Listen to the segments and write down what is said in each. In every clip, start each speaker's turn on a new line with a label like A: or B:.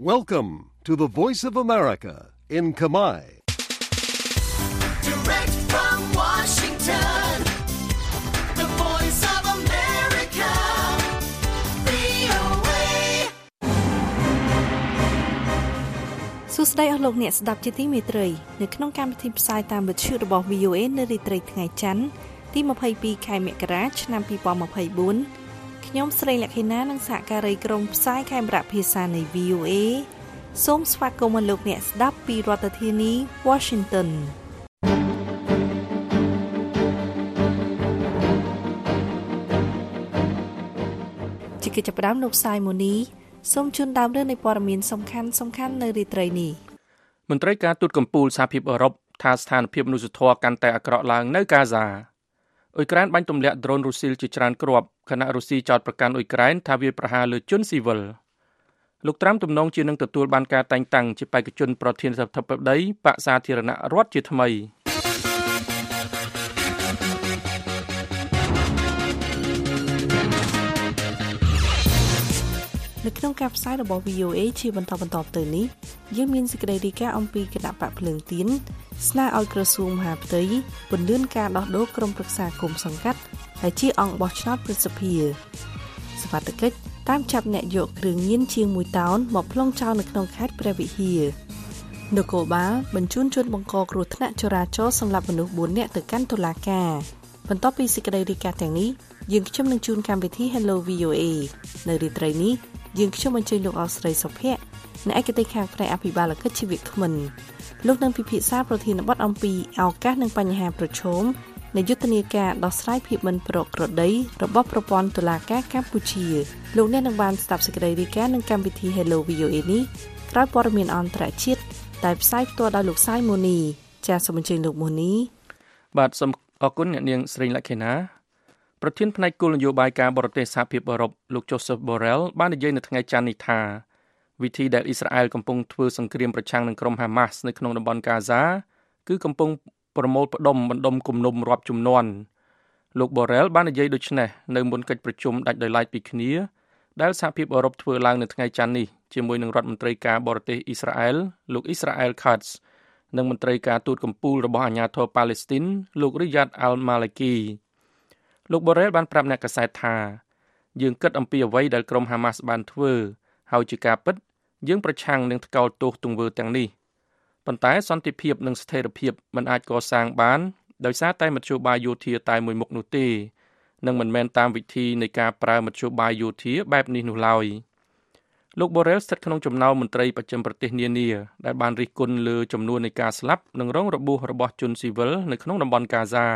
A: Welcome to the Voice of America in Kamai.
B: Direct from Washington, the voice of America, VOA.
C: សួស្តីអស់លោកអ្នកស្ដាប់ជាទីមេត្រីនៅក្នុងកម្មវិធីផ្សាយតាមវិទ្យុរបស់ VOA នៅរាត្រីថ្ងៃច័ន្ទទី22ខែមករាឆ្នាំ2024 ខ្ញុំស្រីលក្ខិណានិងសហការីក្រុមផ្សាយខេមរៈភាសានៃ VOA សូមស្វាគមន៍លោកអ្នកស្ដាប់ពីរដ្ឋធានី Washington ជាកិច្ចចាប់ផ្ដើមលោកសាយម៉ូនីសូមជូនដើមរឿងនៃព័ត៌មានសំខាន់សំខាន់នៅរាត្រីនេះ
D: មន្ត្រីការទូតកម្ពុជាសហភាពអឺរ៉ុបថាស្ថានភាពមនុស្សធម៌កាន់តែអាក្រក់ឡើងនៅកាហ្សា អ៊ុយក្រែនបាញ់ទម្លាក់ដ្រូនរុស្ស៊ីជាច្រើនគ្រាប់ខណៈរុស្ស៊ីចោទប្រកាន់អ៊ុយក្រែនថាវាប្រហារលើជនស៊ីវិលលោកត្រាំទំនងជានឹងទទួលបានការតែងតាំងជាបេក្ខជនប្រធានសភាបតីបកសាធារណរដ្ឋជាថ្មី
C: នៅក្នុងការផ្សាយរបស់ VOA ជាបន្តបន្តទៅនេះយើងមានសេចក្តីរាយការណ៍អំពីគណៈបកភ្លើងទៀនស្នើឲ្យក្រសួងមហាផ្ទៃពន្យាការដោះដូរក្រុមប្រឹក្សាគុំសង្កាត់ហើយជាអង្គបោះឆ្នោតប្រសិទ្ធភាពសវត្ថកិច្ចតាមចាប់អ្នកយកគ្រឿងញៀនជាង1តោនមកប្លង់ចោលនៅក្នុងខេត្តព្រះវិហារនគរបាលបញ្ជូនជនបង្កគ្រោះថ្នាក់ចរាចរណ៍សម្រាប់មនុស្ស4នាក់ទៅកាន់តុលាការបន្ទាប់ពីសេចក្តីរាយការណ៍ទាំងនេះយើងខ្ញុំនឹងជូនកម្មវិធី Hello VOA នៅរាត្រីនេះ យើងខ្ញុំអញ្ជើញលោកអស្រីសុភ័ក្រអ្នកឯកទេសខាងផ្នែកអភិបាលកិច្ចជីវៈគ្មិនលោកនឹងពិភាក្សាប្រធានបទអំពីឱកាសនិងបញ្ហាប្រឈមនៃយុទ្ធនាការដោះស្រាយភាពមិនប្រក្រតីរបស់ប្រព័ន្ធតុលាការកម្ពុជាលោកអ្នកនឹងបានស្ដាប់សេចក្តីរាយការណ៍នឹងកម្មវិធី Hello VOA នេះក្រោយព័ត៌មានអន្តរជាតិដែលផ្សាយផ្ទាល់ដោយលោកសាយម៉ូនីចាសសូមអញ្ជើញលោកម៉ូនី
D: បាទសូមអរគុណអ្នកនាងស្រីលក្ខិណា ប្រធានផ្នែកគោលនយោបាយការបរទេសសហភាពអឺរ៉ុបលោក Joseph Borrell បាននិយាយនៅថ្ងៃច័ន្ទនេះថាវិធីដែលអ៊ីស្រាអែលកំពុងធ្វើសង្គ្រាមប្រឆាំងនឹងក្រុមហាម៉ាស់នៅក្នុងតំបន់កាហ្សាគឺកំពុងប្រមូលផ្ដុំបណ្ដុំគំនុំរាប់ចំនួនលោក Borrell បាននិយាយដូចនេះនៅមុនកិច្ចប្រជុំដាច់ដោយឡែកពីគ្នាដែលសហភាពអឺរ៉ុបធ្វើឡើងនៅថ្ងៃច័ន្ទនេះជាមួយនឹងរដ្ឋមន្ត្រីការបរទេសអ៊ីស្រាអែលលោក Israel Katz និងមន្ត្រីការទូតកម្ពុជារបស់អាញាធរប៉ាឡេស្ទីនលោក Riyad al-Maliki លោក Borrell បានប្រាប់អ្នកកាសែតថាយើងគិតអំពីអ្វីដែលក្រុមហាម៉ាស់បានធ្វើហើយជាការពិត យើងប្រឆាំងនឹងថ្កោលទោសទង្វើទាំងនេះប៉ុន្តែសន្តិភាពនិងស្ថិរភាពមិនអាចកសាងបានដោយសារតែមធ្យោបាយយោធាតែមួយមុខនោះទេនិងមិនមែនតាមវិធីនៃការប្រើមធ្យោបាយយោធាបែបនេះនោះឡើយលោក Borrell ស្ថិតក្នុងចំណោមមន្ត្រីបច្ចឹមប្រទេសនានាដែលបានរិះគន់លើចំនួននៃការស្លាប់និងរងរបួសរបស់ជនស៊ីវិលនៅក្នុងតំបន់កាហ្សា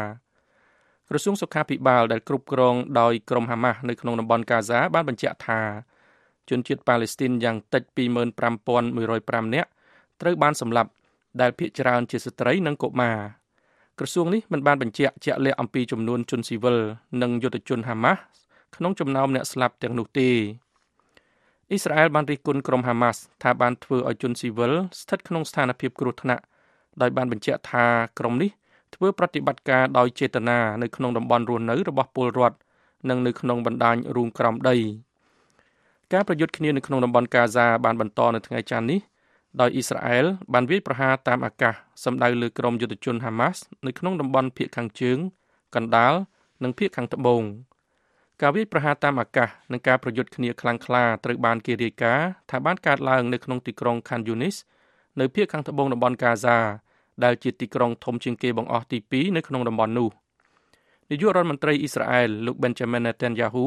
D: ក្រសួងសុខាភិបាលដែលគ្រប់គ្រងដោយក្រុមហាម៉ាស់នៅក្នុងតំបន់កាហ្សាបានបញ្ជាក់ថាជនជាតិប៉ាឡេស្ទីនយ៉ាងតិច25105នាក់ត្រូវបានសម្លាប់ដែលភាគច្រើនជាស្ត្រីនិងកុមារក្រសួងនេះមិនបានបញ្ជាក់ជាក់លាក់អំពីចំនួនជនស៊ីវិលនិងយុទ្ធជនហាម៉ាស់ក្នុងចំណោមអ្នកស្លាប់ទាំងនោះទេអ៊ីស្រាអែលបានរិះគន់ក្រុមហាម៉ាស់ថាបានធ្វើឲ្យជនស៊ីវិលស្ថិតក្នុងស្ថានភាពគ្រោះថ្នាក់ដោយបានបញ្ជាក់ថាក្រុមនេះ ធ្វើប្រតិបត្តិការដោយចេតនានៅក្នុងតំបន់រស់នៅរបស់ពលរដ្ឋនិងនៅក្នុងបណ្ដាញរូងក្រោមដីការប្រយុទ្ធគ្នានៅក្នុងតំបន់កាហ្សាបានបន្តនៅថ្ងៃច័ន្ទនេះដោយអ៊ីស្រាអែលបានវាយប្រហារតាមអាកាសសម្ដៅលើក្រុមយុទ្ធជនហាម៉ាស់នៅក្នុងតំបន់ភៀកខាងជើងកណ្ដាលនិងភៀកខាងត្បូងការវាយប្រហារតាមអាកាសនិងការប្រយុទ្ធគ្នាខ្លាំងក្លាត្រូវបានគេរាយការណ៍ថាបានកើតឡើងនៅក្នុងទីក្រុង Khan Yunis នៅភៀកខាងត្បូងតំបន់កាហ្សា ដែលជាទីក្រុងធំជាងគេបង្អស់ទី2នៅក្នុងតំបន់នោះនាយករដ្ឋមន្ត្រីអ៊ីស្រាអែលលោក Benjamin Netanyahu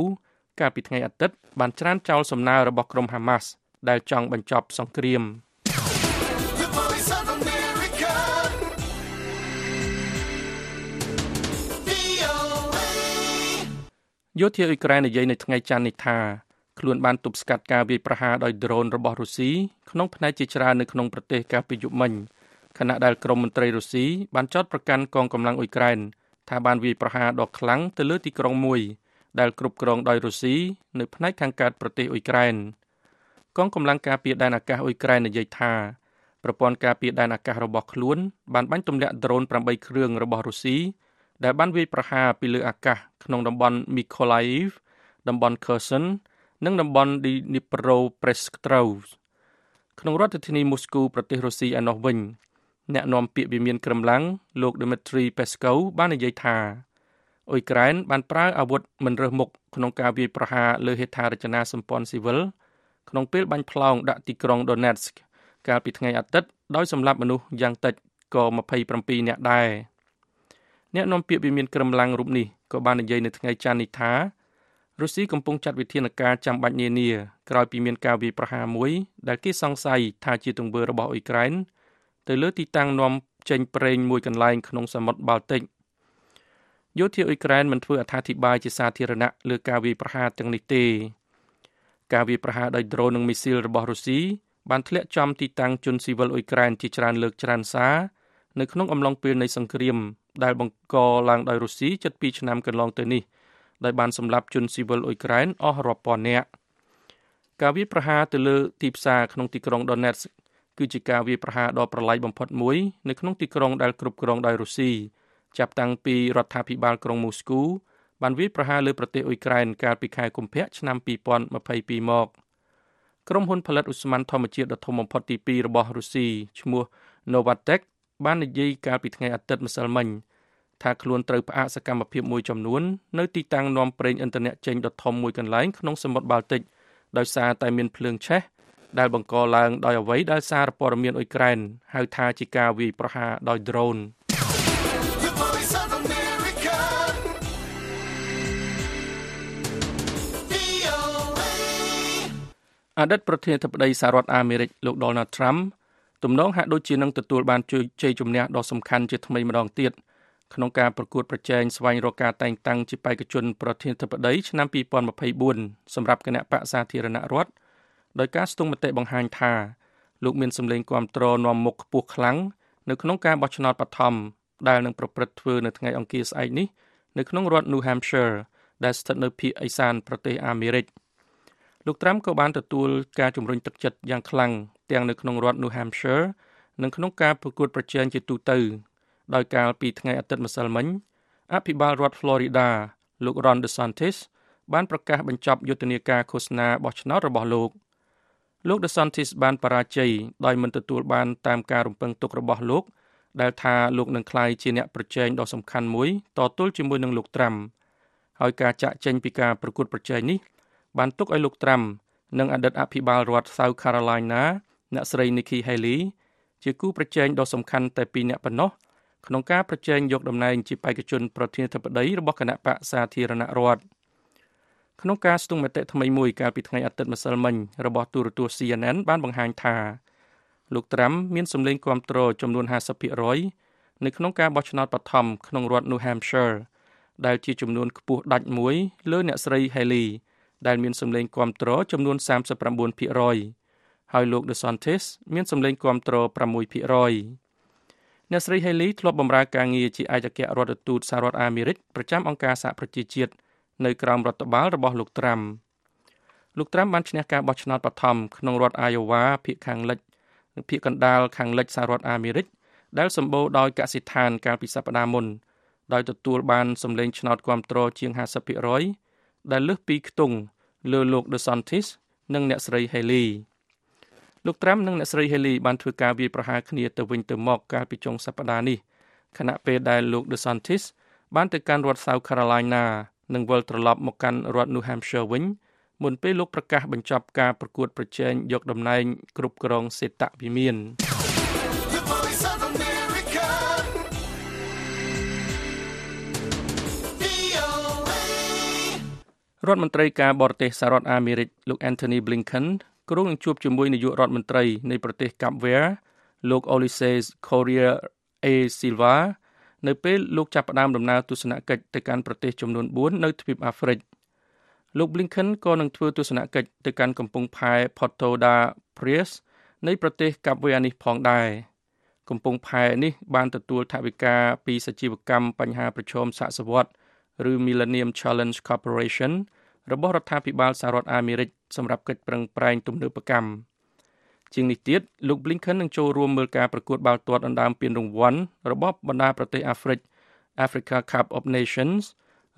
D: កាលពីថ្ងៃអាទិត្យបានច្រានចោលសំណើរបស់ក្រុមហាម៉ាស់ដែលចង់បញ្ចប់សង្គ្រាម។
B: The voice of America, VOA.
D: យោធាអ៊ុយក្រែននិយាយនៅថ្ងៃច័ន្ទនេះថាខ្លួនបានទប់ស្កាត់ការវាយប្រហារដោយដ្រូនរបស់រុស្ស៊ីក្នុងផ្នែកជាច្រើននៅក្នុងប្រទេសកាលពីយប់មិញ ខណៈដែលក្រមមន្ត្រីរុស្ស៊ីបានចោទប្រកាន់កងកម្លាំងអ៊ុយក្រែនថាបានវាយប្រហារដ៏ខ្លាំងទៅលើទីក្រុងមួយដែលគ្រប់គ្រងដោយរុស្ស៊ីនៅផ្នែកខាងកើតប្រទេសអ៊ុយក្រែនកងកម្លាំងការពារដែនអាកាសអ៊ុយក្រែននិយាយថាប្រព័ន្ធការពារដែនអាកាសរបស់ខ្លួនបានបាញ់ទម្លាក់ដ្រូន8គ្រឿងរបស់រុស្ស៊ីដែលបានវាយប្រហារពីលើអាកាសក្នុងតំបន់ Mykolaiv តំបន់ Kherson និងតំបន់ Dnipropetrovsk ក្នុងរដ្ឋធានីមូស្គូប្រទេសរុស្ស៊ីឯណោះវិញ អ្នកនាំពាក្យវិមានក្រមឡាំងលោក Dmitry Peskov បាននិយាយថាអ៊ុយក្រែនបានប្រើអាវុធមិនរើសមុខក្នុងការវាយប្រហារលើហេដ្ឋារចនាសម្ព័ន្ធស៊ីវិលក្នុងពេលបាញ់ផ្លោងដាក់ទីក្រុង Donetsk កាលពីថ្ងៃអាទិត្យដោយសម្លាប់មនុស្សយ៉ាងតិចក៏27នាក់ដែរអ្នកនាំពាក្យវិមានក្រមឡាំងរូបនេះក៏បាននិយាយនៅថ្ងៃច័ន្ទនេះថារុស្ស៊ីកំពុងចាត់វិធានការចាំបាច់នានាក្រោយពីមានការវាយប្រហារមួយដែលគេសង្ស័យថាជាទង្វើរបស់អ៊ុយក្រែន ទៅលើទីតាំងនាំចេញប្រេងមួយកន្លែងក្នុងសមុទ្របាល់ទិកយោធាអ៊ុយក្រែនមិនធ្វើអត្ថាធិប្បាយជាសាធារណៈលើការវាយប្រហារទាំងនេះទេ ការវាយប្រហារដោយដ្រូននិងមីស៊ីលរបស់រុស្ស៊ីបានធ្លាក់ចំទីតាំងជនស៊ីវិលអ៊ុយក្រែនជាច្រើនលើកច្រើនសារនៅក្នុងអំឡុងពេលនៃសង្គ្រាមដែលបង្កឡើងដោយរុស្ស៊ីជិត2ឆ្នាំកន្លងទៅនេះដោយបានសម្លាប់ជនស៊ីវិលអ៊ុយក្រែនអស់រាប់ពាន់នាក់ការវាយប្រហារទៅលើទីផ្សារក្នុងទីក្រុង Donetsk គឺជាការវាយប្រហារដ៏ប្រឡាយបំផុតមួយនៅក្នុងទីក្រុងដែលគ្រប់គ្រងដោយរុស្ស៊ីចាប់តាំងពីរដ្ឋាភិបាលក្រុងមូស្គូបានវាយប្រហារលើប្រទេសអ៊ុយក្រែនកាលពីខែកុម្ភៈឆ្នាំ2022មកក្រុមហ៊ុនផលិតឧស្ម័នធម្មជាតិដ៏ធំបំផុតទី2របស់រុស្ស៊ីឈ្មោះ Novatek បាននិយាយកាលពីថ្ងៃអាទិត្យម្សិលមិញថាខ្លួនត្រូវផ្អាកសកម្មភាពមួយចំនួននៅទីតាំងនាំប្រេងឥន្ធនៈចេញដ៏ធំមួយកន្លែងក្នុងសមុទ្របាល់ទិកដោយសារតែមានភ្លើងឆេះ ដែលបង្កឡើងដោយអ្វីដែលសារព័ត៌មានអ៊ុយក្រែនហៅថាជាការវាយប្រហារដោយដ្រូន
B: The voice of America. VOA.
D: អតីតប្រធានាធិបតីសហរដ្ឋអាមេរិកលោក Donald Trump ទំនងហាក់ដូចជានឹងទទួលបានជ័យជ័យជំនះដ៏សំខាន់ជាថ្មីម្ដងទៀតក្នុងការប្រកួតប្រជែងស្វែងរកការតែងតាំងជាបេក្ខជនប្រធានាធិបតីឆ្នាំ2024សម្រាប់គណៈបក្សសាធារណរដ្ឋ ដោយការស្ទង់មតិបង្ហាញថាលោកមានសម្លេងគាំទ្រនាំមុខខ្ពស់ខ្លាំងនៅក្នុងការបោះឆ្នោតបឋមដែលនឹងប្រព្រឹត្តធ្វើនៅថ្ងៃអង្គារស្អែកនេះនៅក្នុងរដ្ឋ New Hampshire ដែលស្ថិតនៅភាគឦសានប្រទេសអាមេរិកលោកត្រាំក៏បានទទួលការជំរុញទឹកចិត្តយ៉ាងខ្លាំងទាំងនៅក្នុងរដ្ឋ New Hampshire និងក្នុងការប្រកួតប្រជែងជាទូទៅដោយកាលពីថ្ងៃអាទិត្យម្សិលមិញអភិបាលរដ្ឋ Florida លោក Ron DeSantis បានប្រកាសបញ្ចប់យុទ្ធនាការឃោសនាបោះឆ្នោតរបស់លោក លោក DeSantis បានបរាជ័យដោយមិនទទួលបានតាមការរំពឹងទុករបស់លោក ដែលថាលោកនឹងក្លាយជាអ្នកប្រជែងដ៏សំខាន់មួយតទល់ជាមួយនឹងលោកត្រាំហើយការចាក់ចេញពីការប្រកួតប្រជែងនេះបានទុកឲ្យលោកត្រាំនិងអតីតអភិបាលរដ្ឋ South Carolina អ្នកស្រី Nikki Haley ជាគូប្រជែងដ៏សំខាន់តែពីរនាក់ប៉ុណ្ណោះក្នុងការប្រជែងយកតំណែងជាបេក្ខជនប្រធានាធិបតីរបស់គណៈបកសាធារណរដ្ឋ ក្នុងការស្ទង់មតិថ្មីមួយកាលពីថ្ងៃអាទិត្យម្សិលមិញរបស់ទូរទស្សន៍ CNN បានបង្ហាញថាលោកត្រាំមានសម្លេងគាំទ្រចំនួន50%នៅក្នុងការបោះឆ្នោតបឋមក្នុងរដ្ឋ New Hampshire ដែលជាចំនួនខ្ពស់ដាច់មួយលើអ្នកស្រី Haley ដែលមានសម្លេងគាំទ្រចំនួន39%ហើយលោក DeSantis មានសម្លេងគាំទ្រ6%អ្នកស្រី Haley ធ្លាប់បម្រើការងារជាឯកអគ្គរដ្ឋទូតសហរដ្ឋអាមេរិកប្រចាំអង្គការសហប្រជាជាតិ នៅក្រោមរដ្ឋបាលរបស់លោកត្រាំលោកត្រាំបានឈ្នះការបោះឆ្នោតបឋមក្នុងរដ្ឋ Iowa ភាគខាងលិចភាគកណ្ដាលខាងលិចសហរដ្ឋអាមេរិកដែលសម្បូរដោយកសិដ្ឋានកាលពីសប្តាហ៍មុនដោយទទួលបានសម្លេងឆ្នោតគ្រប់គ្រងជាង50%ដែលលើសពីខ្ទង់លើលោក DeSantis និងអ្នកស្រី Haley លោកត្រាំនិងអ្នកស្រី Haley បានធ្វើការវាយប្រហារគ្នាទៅវិញទៅមកកាលពីចុងសប្តាហ៍នេះខណៈពេលដែលលោក DeSantis បានទៅកាន់រដ្ឋ South Carolina និងវិលត្រឡប់មកកាន់រដ្ឋ New Hampshire វិញមុនពេលលោកប្រកាសបញ្ចប់ការប្រកួតប្រជែងយកតំណែងគ្រប់គ្រងសេតវិមាន
B: The voice of America. VOA.
D: រដ្ឋមន្ត្រីការបរទេសសហរដ្ឋអាមេរិកលោក Anthony Blinken គ្រោងនឹងជួបជាមួយនាយករដ្ឋមន្ត្រីនៃប្រទេសកាប់វែលោក Ulises Correa A Silva នៅពេលលោកចាប់ផ្ដើមដំណើរទស្សនកិច្ចទៅកាន់ប្រទេសចំនួន4នៅទ្វីបអាហ្វ្រិកលោក Blinken ក៏នឹងធ្វើទស្សនកិច្ចទៅកាន់កំពង់ផែ Porto da Praia នៃប្រទេសកាប់វែនេះផងដែរកំពង់ផែនេះបានទទួលថវិកាពីសជីវកម្មបញ្ហាប្រឈមសហសវត្តឬ Millennium Challenge Corporation របស់រដ្ឋាភិបាលសហរដ្ឋអាមេរិកសម្រាប់កិច្ចប្រឹងប្រែងទំនើបកម្ម ជាងនេះទៀតលោក Blinken នឹងចូលរួមមើលការប្រកួតបាល់ទាត់ដណ្ដើមពានរង្វាន់របស់បណ្ដាប្រទេសអាហ្វ្រិក Africa Cup of Nations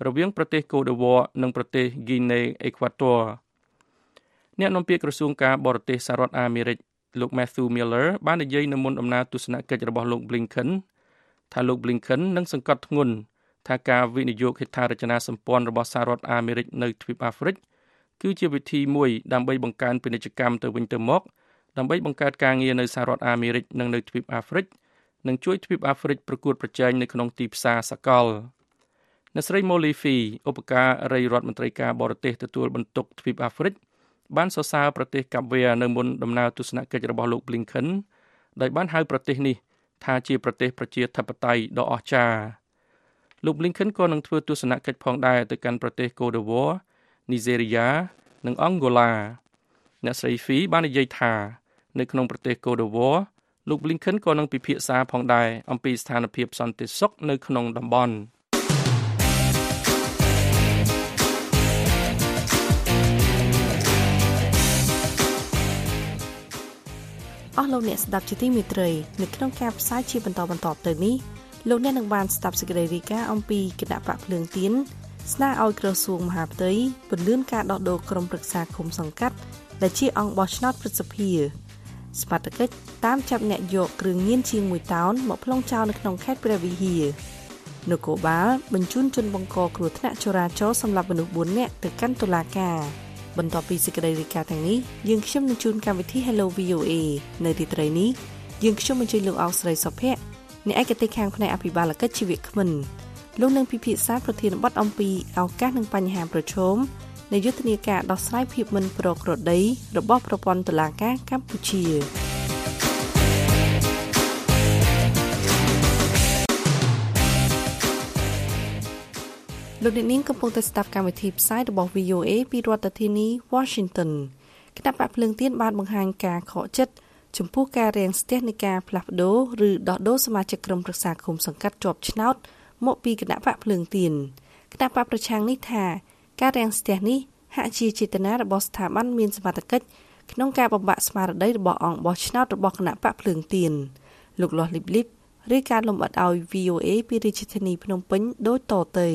D: រវាងប្រទេសកូដឺវ៉ានិងប្រទេស Guinea Equator អ្នកនាំពាក្យក្រសួងការបរទេសសហរដ្ឋអាមេរិកលោក Matthew Miller បាននិយាយនៅមុនដំណើរទស្សនកិច្ចរបស់លោក Blinken ថាលោក Blinken នឹងសង្កត់ធ្ងន់ថាការវិនិយោគហេដ្ឋារចនាសម្ព័ន្ធរបស់សហរដ្ឋអាមេរិកនៅទ្វីបអាហ្វ្រិកគឺជាវិធីមួយដើម្បីបង្កើនពាណិជ្ជកម្មទៅវិញទៅមក ដើម្បីបង្កើតការងារនៅសហរដ្ឋអាមេរិកនិងនៅទ្វីបអាហ្វ្រិកនិងជួយទ្វីបអាហ្វ្រិកប្រកួតប្រជែងនៅក្នុងទីផ្សារសកលអ្នកស្រី Molly Fee ឧបការីរដ្ឋមន្ត្រីការបរទេសទទួលបន្ទុកទ្វីបអាហ្វ្រិកបានសរសើរប្រទេសកាប់វេនៅមុនដំណើរទស្សនកិច្ចរបស់លោក Blinken ដោយបានហៅប្រទេសនេះថាជាប្រទេសប្រជាធិបតេយ្យដ៏អស្ចារ្យលោក Blinken ក៏នឹងធ្វើទស្សនកិច្ចផងដែរទៅកាន់ប្រទេសកូដឺវ៉ានីហ្សេរីយ៉ានិងអង់ហ្គោឡាអ្នកស្រី Fee បាននិយាយថា នៅក្នុងប្រទេសកូដឺវ៉ាលោក Blinken ក៏នឹងពិភាក្សាផងដែរអំពីស្ថានភាពសន្តិសុខនៅក្នុងតំបន់
C: អស់លោកអ្នកស្ដាប់ជាទីមេត្រីនៅក្នុងការផ្សាយជាបន្តបន្ទាប់ទៅនេះលោកអ្នកនឹងបានស្ដាប់សេចក្តីរាយការណ៍អំពីគណៈបកភ្លើងទៀនស្នើឲ្យក្រសួងមហាផ្ទៃពន្យាការដោះដូរក្រុមប្រឹក្សាគុំសង្កាត់ដែលជាអង្គបោះឆ្នោតព្រឹទ្ធសភា ស្មាតកិច្ចតាមចាប់អ្នកយកគ្រឿងញៀនជាង1តោនមកប្លង់ចោលនៅក្នុងខេត្តព្រះវិហារនគរបាលបញ្ជូនជនបង្កគ្រោះថ្នាក់ចរាចរណ៍សម្រាប់មនុស្ស4នាក់ទៅកាន់តុលាការបន្ទាប់ពីសេចក្តីរាយការណ៍ទាំងនេះយើងខ្ញុំនឹងជូនកម្មវិធី Hello VOA នៅទីត្រីនេះយើងខ្ញុំអញ្ជើញលោកអោស្រីសុភ័ក្រអ្នកឯកទេសខាងផ្នែកអភិបាលកិច្ចជីវៈគ្មិនលោកនឹងពិភាក្សាប្រធានបទអំពីឱកាសនិងបញ្ហាប្រឈម នៃយុទ្ធនាការដោះស្រាយភាពមិនប្រក្រតីរបស់ប្រព័ន្ធតុលាការកម្ពុជាលោកអ្នកនាងកំពុងតែស្ដាប់កម្មវិធីផ្សាយរបស់ VOA ពីរដ្ឋធានី Washington គណៈបកភ្លើងទៀនបានបង្ហាញការខកចិត្តចំពោះការរាំងស្ទះនៃការផ្លាស់ប្ដូរឬដោះដូរសមាជិកក្រុមប្រឹក្សាគុំសង្កាត់ជាប់ឆ្នោតមកពីគណៈបកភ្លើងទៀនគណៈបកប្រឆាំងនេះថា ការរាំងស្ទះនេះហាក់ជាចេតនារបស់ស្ថាប័នមានសមត្ថកិច្ចក្នុងការបំបាក់ស្មារតីរបស់អង្គបោះឆ្នោតរបស់គណៈបកភ្លើងទៀនលោកលាស់លីបលីបឬការលំអិតឲ្យ VOA ពីរាជធានីភ្នំពេញដូចតទៅ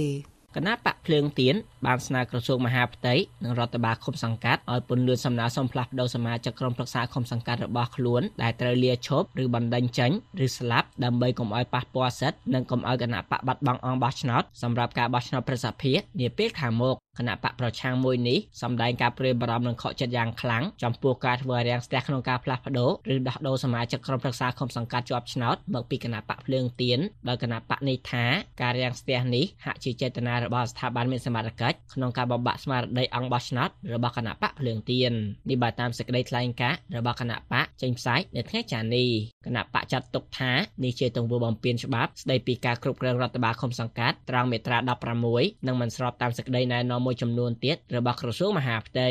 E: គណៈបកភ្លើងទៀន បានស្នើក្រសួងមហាផ្ទៃនិងរដ្ឋបាលឃុំសង្កាត់ឲ្យពន្យាសំណើសុំផ្លាស់ប្តូរសមាជិកក្រុមប្រឹក្សាឃុំសង្កាត់របស់ខ្លួនដែលត្រូវលាឈប់ឬបណ្តេញចេញឬស្លាប់ដើម្បីកុំឲ្យប៉ះពាល់សិទ្ធិនិងកុំឲ្យគណៈបកបាត់បង់អង្គបោះឆ្នោតសម្រាប់ការបោះឆ្នោតប្រសិទ្ធភាពនាពេលខាងមុខគណៈបកប្រឆាំងមួយនេះសម្ដែងការព្រួយបារម្ភនិងខកចិត្តយ៉ាងខ្លាំងចំពោះការធ្វើរាំងស្ទះក្នុងការផ្លាស់ប្ដូរឬដោះដូរសមាជិកក្រុមប្រឹក្សាឃុំសង្កាត់ជាប់ឆ្នោតមកពីគណៈបកភ្លើងទៀនដោយគណៈបកនេះថាការរាំងស្ទះនេះហាក់ជាចេតនារបស់ស្ថាប័នមានសមត្ថកិច្ចក្នុងការបំបាក់ស្មារតីអង្គបោះឆ្នោតរបស់គណៈបកភ្លើងទៀននេះបើតាមសេចក្តីថ្លែងការណ៍របស់គណៈបកចេញផ្សាយនៅថ្ងៃច័ន្ទនេះគណៈបកចាត់ទុកថានេះជាទង្វើបំពានច្បាប់ស្តីពីការគ្រប់គ្រងរដ្ឋបាលឃុំសង្កាត់ត្រង់មាត្រា16និងមិនស្របតាមសេចក្តីណែនាំមួយចំនួនទៀតរបស់ក្រសួងមហាផ្ទៃ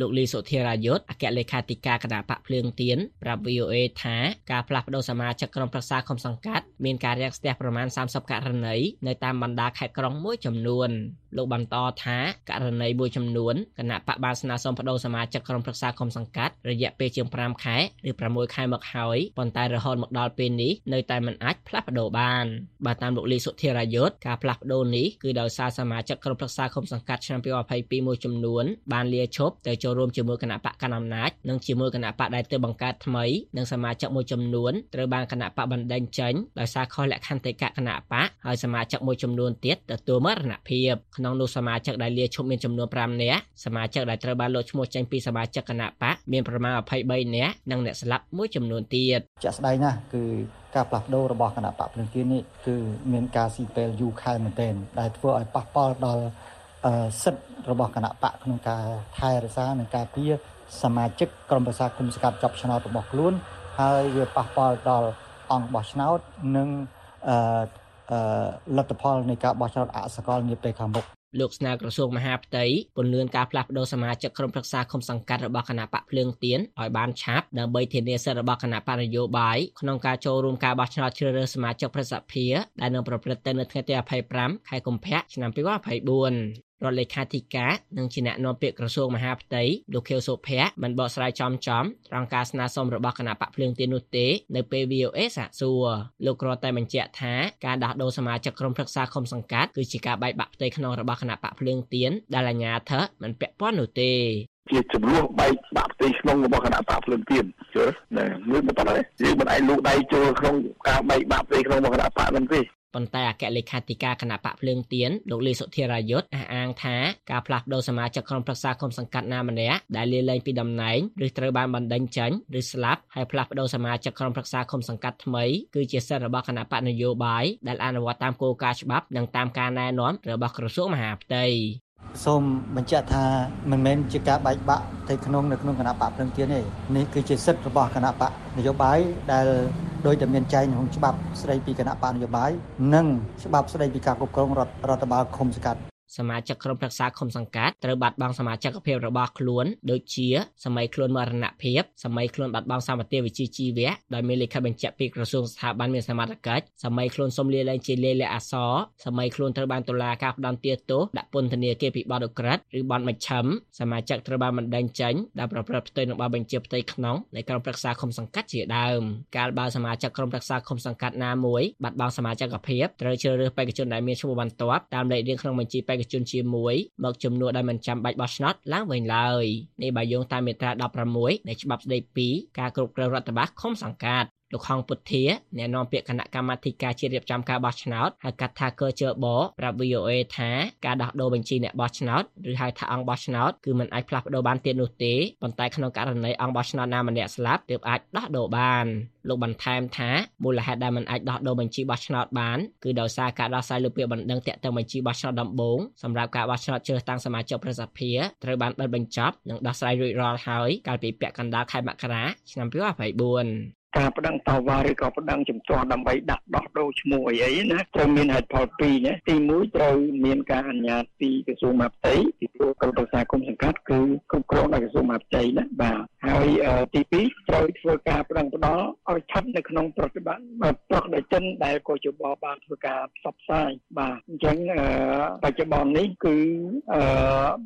E: លោកលីសុធារាយុទ្ធអគ្គលេខាធិការគណៈបកភ្លើងទៀនប្រាប់ VOA ថាការផ្លាស់ប្តូរសមាជិកក្រុមប្រឹក្សាគុំសង្កាត់មានការរាំងស្ទះប្រមាណ30ករណីនៅតាមបណ្ដាខេត្តក្រុងមួយចំនួនលោកបន្តថាករណីមួយចំនួនគណៈបកបានស្នើសុំបដូរសមាជិកក្រុមប្រឹក្សាគុំសង្កាត់រយៈពេលជាង5ខែឬ6ខែមកហើយប៉ុន្តែរហូតមកដល់ពេលនេះនៅតែមិនអាចផ្លាស់ប្ដូរបានបើតាមលោកលីសុធារាយុទ្ធការផ្លាស់ប្ដូរនេះគឺដោយសារសមាជិកក្រុមប្រឹក្សាគុំសង្កាត់ឆ្នាំ2022មួយចំនួនបានលាឈប់ទៅចូលរួមជាមួយគណៈបកកណ្ដាលអំណាចនិងជាមួយគណៈបកដែលទើបបង្កើតថ្មីនិងសមាជិកមួយចំនួនត្រូវបានគណៈបកបណ្ដេញចេញដោយសារខុសលក្ខន្តិកៈគណៈបកហើយសមាជិកមួយចំនួនទៀតទទួលមរណភាពក្នុងនោះសមាជិកដែលលាឈប់មានចំនួន5នាក់សមាជិកដែលត្រូវបានលុបឈ្មោះចេញពីសមាជិកគណៈបកមានប្រមាណ23នាក់និងអ្នកស្លាប់មួយចំនួនទៀត
F: ជាក់ស្ដែងណាស់គឺការផ្លាស់ប្ដូររបស់គណៈបកភ្លឹងទៀននេះគឺមានការស៊ីពេលយូរខែមែនទែនដែលធ្វើឲ្យប៉ះពាល់ដល់ សិទ្ធិរបស់គណៈបកក្នុងការថែរក្សានិងការពារសមាជិកក្រុមប្រឹក្សាគុំសង្កាត់ចាប់ឆ្នោតរបស់ខ្លួន ហើយវាប៉ះពាល់ដល់អង្គបោះឆ្នោតនិងអឺលទ្ធផលនៃការបោះឆ្នោតអសកលនាពេលខាងមុខ
E: លោកស្នើក្រសួងមហាផ្ទៃពន្យាការផ្លាស់ប្តូរសមាជិកក្រុមប្រឹក្សាគុំសង្កាត់របស់គណៈបកភ្លើងទៀនឲ្យបានឆាប់ដើម្បីធានាសិទ្ធិរបស់គណៈបកនយោបាយក្នុងការចូលរួមការបោះឆ្នោតជ្រើសរើសសមាជិកប្រសិទ្ធភាពដែលនឹងប្រព្រឹត្តទៅនៅថ្ងៃទី25ខែកុម្ភៈឆ្នាំ2024 រដ្ឋលេខាធិការនិងជាអ្នកនាំពាក្យក្រសួងមហាផ្ទៃលោកខៀវសុភ័ក្របានបកស្រាយចំចំត្រង់ការស្នើសុំរបស់គណៈបកភ្លើងទៀននោះទេនៅពេល VOA សាកសួរលោកគ្រាន់តែបញ្ជាក់ថាការដោះដូរសមាជិកក្រុមប្រឹក្សាឃុំសង្កាត់គឺជាការបែកបាក់ផ្ទៃក្នុងរបស់គណៈបកភ្លើងទៀនដែលអាជ្ញាធរមិនពាក់ព័ន្ធនោះទេ
G: ជាចំនួនបែកបាក់ផ្ទៃក្នុងរបស់គណៈបកភ្លើងទៀនជឿណាមួយមិនប៉ុណ្ណេះយើងមិនអាចលូកដៃចូលក្នុងការបែកបាក់ផ្ទៃក្នុងរបស់គណៈបកនឹងទេ
E: ប៉ុន្តែអគ្គលេខាធិការគណៈបកភ្លើងទៀនលោកលីសុធិរាយុទ្ធអះអាងថាការផ្លាស់ប្តូរសមាជិកក្រុមប្រឹក្សាគុំសង្កាត់ណាម្នាក់ដែលលាលែងពីតំណែងឬត្រូវបានបណ្តេញចេញឬស្លាប់ហើយផ្លាស់ប្តូរសមាជិកក្រុមប្រឹក្សាគុំសង្កាត់ថ្មីគឺជាសិទ្ធិរបស់គណៈបកនយោបាយដែលអនុវត្តតាមគោលការណ៍ច្បាប់និងតាមការណែនាំរបស់ក្រសួងមហាផ្ទៃ
F: សូមបញ្ជាក់ថាមិនមែនជាការបែកបាក់ទៅក្នុងនៅក្នុងគណៈបកភ្លឹងទៀនទេនេះគឺជាសិទ្ធិរបស់គណៈបកនយោបាយដែលដោយតែមានចែងក្នុងច្បាប់ស្ដីពីគណៈបកនយោបាយនិងច្បាប់ស្ដីពីការគ្រប់គ្រងរដ្ឋរដ្ឋបាលឃុំសង្កាត់
E: សមាជិកក្រុមប្រឹក្សាឃុំសង្កាត់ត្រូវបាត់បង់សមាជិកភាពរបស់ខ្លួនដូចជាសម័យខ្លួនមរណភាពសម័យខ្លួនបាត់បង់សម្បត្តិវិជ្ជាជីវៈដោយមានលិខិតបញ្ជាក់ពីក្រសួងស្ថាប័នមានសមត្ថកិច្ចសម័យខ្លួនសុំលាលែងជាលាយលក្ខណ៍អក្សរសម័យខ្លួនត្រូវបានតុលាការផ្តន្ទាទោសដាក់ពន្ធនាគារពីបទឧក្រិដ្ឋឬបទមជ្ឈិមសមាជិកត្រូវបានបណ្តេញចេញដែលប្រព្រឹត្តផ្ទុយនឹងបទបញ្ជាផ្ទៃក្នុងនៃក្រុមប្រឹក្សាឃុំសង្កាត់ជាដើមកាលបើសមាជិកក្រុមប្រឹក្សាឃុំសង្កាត់ណាមួយបាត់បង់សមាជិកភាពត្រូវជ្រើសរើសបេក្ខជនដែលមានឈ្មោះបន្ទាប់តាមលេខរៀងក្នុងបញ្ជីបេក្ខជនជាមួយមកជំនួសដោយមិនចាំបាច់បោះឆ្នោតឡើងវិញឡើយនេះបើយោងតាមមាត្រា16នៃច្បាប់ស្តីពីការគ្រប់គ្រងរដ្ឋបាលឃុំសង្កាត់ លោកហងពុទ្ធាអ្នកនាំពាក្យគណៈកម្មាធិការជាតិរៀបចំការបោះឆ្នោតហៅកាត់ថាកជបប្រាប់ VOA ថាការដោះដូរបញ្ជីអ្នកបោះឆ្នោតឬហៅថាអង្គបោះឆ្នោតគឺមិនអាចផ្លាស់ប្ដូរបានទៀតនោះទេប៉ុន្តែក្នុងករណីអង្គបោះឆ្នោតណាម្នាក់ស្លាប់ទើបអាចដោះដូរបានលោកបន្ថែមថាមូលហេតុដែលមិនអាចដោះដូរបញ្ជីបោះឆ្នោតបានគឺដោយសារការដោះស្រាយលើពាក្យបណ្ដឹងតាក់ទងបញ្ជីបោះឆ្នោតដំបូងសម្រាប់ការបោះឆ្នោតជ្រើសតាំងសមាជិកប្រសិទ្ធភាពត្រូវបានបិទបញ្ចប់និងដោះស្រាយរួចរាល់ហើយកាលពីពាក់កណ្ដាលខែមករាឆ្នាំ2024
G: ការប្តឹងតវ៉ាឬក៏ប្តឹងជំទាស់ដើម្បីដាក់ដោះដូរឈ្មោះអីអីណាត្រូវមានហេតុផលពីរណាទី1ត្រូវមានការអនុញ្ញាតពីក្រសួងមហាផ្ទៃពីព្រោះក្រុមប្រឹក្សាគុំសង្កាត់គឺគ្រប់គ្រងដោយក្រសួងមហាផ្ទៃណាបាទហើយអឺទី2ត្រូវធ្វើការប្តឹងផ្តល់ឲ្យស្ថិតនៅក្នុងប្រតិបត្តិប្រតិជនដែលកោជបបានធ្វើការផ្សព្វផ្សាយបាទអញ្ចឹងអឺបច្ចុប្បន្ននេះគឺអឺ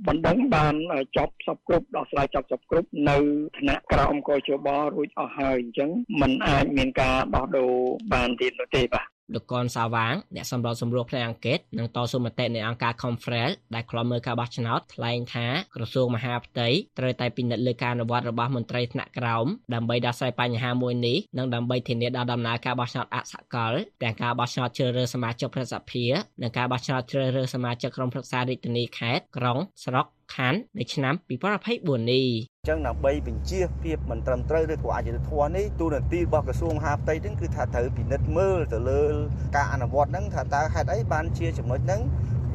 G: បណ្ដឹងបានចប់សពគ្រប់ដោះស្រាយចប់សពគ្រប់នៅឋានៈក្រោមកោជបរួចអស់ហើយអញ្ចឹងมันអាចមានការដោះដូរបានទៀតនោះទេបាទ
E: លោកកនសាវាងអ្នកសម្របសម្រួលផ្នែកអង្កេតនិងតស៊ូមតិនៃអង្គការ Confrel ដែលខ្លំមើលការបោះឆ្នោតថ្លែងថាក្រសួងមហាផ្ទៃត្រូវតែពិនិត្យលើការអនុវត្តរបស់មន្ត្រីថ្នាក់ក្រោមដើម្បីដោះស្រាយបញ្ហាមួយនេះនិងដើម្បីធានាដល់ដំណើរការបោះឆ្នោតអសកលទាំងការបោះឆ្នោតជ្រើសរើសសមាជិកប្រសិទ្ធភាពនិងការបោះឆ្នោតជ្រើសរើសសមាជិកក្រុមប្រឹក្សារាជធានីខេត្តក្រុងស្រុកខណ្ឌនៅឆ្នាំ2024នេះ
H: ចឹងដើម្បីបញ្ជាភាពមិនត្រឹមត្រូវឬក៏អយុត្តិធម៌នេះទូនាទីរបស់ក្រសួងមហាផ្ទៃហ្នឹងគឺថាត្រូវពិនិត្យមើលទៅលើការអនុវត្តហ្នឹងថាតើហេតុអីបានជាចំណុចហ្នឹង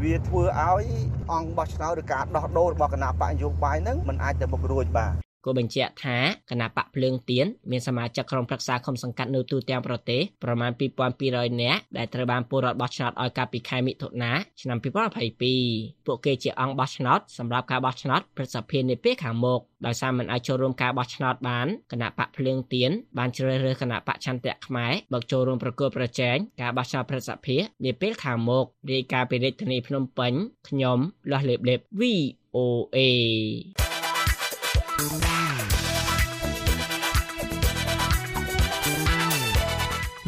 H: វាធ្វើឲ្យអង្គបោះឆ្នោតឬការដោះដូររបស់គណៈបកនយោបាយហ្នឹងมันអាចទៅមុខរួចបាទ
E: គូបញ្ជាក់ថាគណៈបកភ្លើងទៀនមានសមាជិកក្រុមប្រឹក្សាឃុំសង្កាត់នៅទូទាំងប្រទេសប្រមាណ2200នាក់ដែលត្រូវបានពលរដ្ឋបោះឆ្នោតឲ្យកាលពីខែមិថុនាឆ្នាំ2022ពួកគេជាអង្គបោះឆ្នោតសម្រាប់ការបោះឆ្នោតប្រសិទ្ធភាពនាពេលខាងមុខដោយសារមិនអាចចូលរួមការបោះឆ្នោតបានគណៈបកភ្លើងទៀនបានជ្រើសរើសគណៈបកឆន្ទៈខ្មែរមកចូលរួមប្រគល់ប្រជែងការបោះឆ្នោតប្រសិទ្ធភាពនាពេលខាងមុខរាយការណ៍ពីរាជធានីភ្នំពេញខ្ញុំលាស់លេបលេប VOA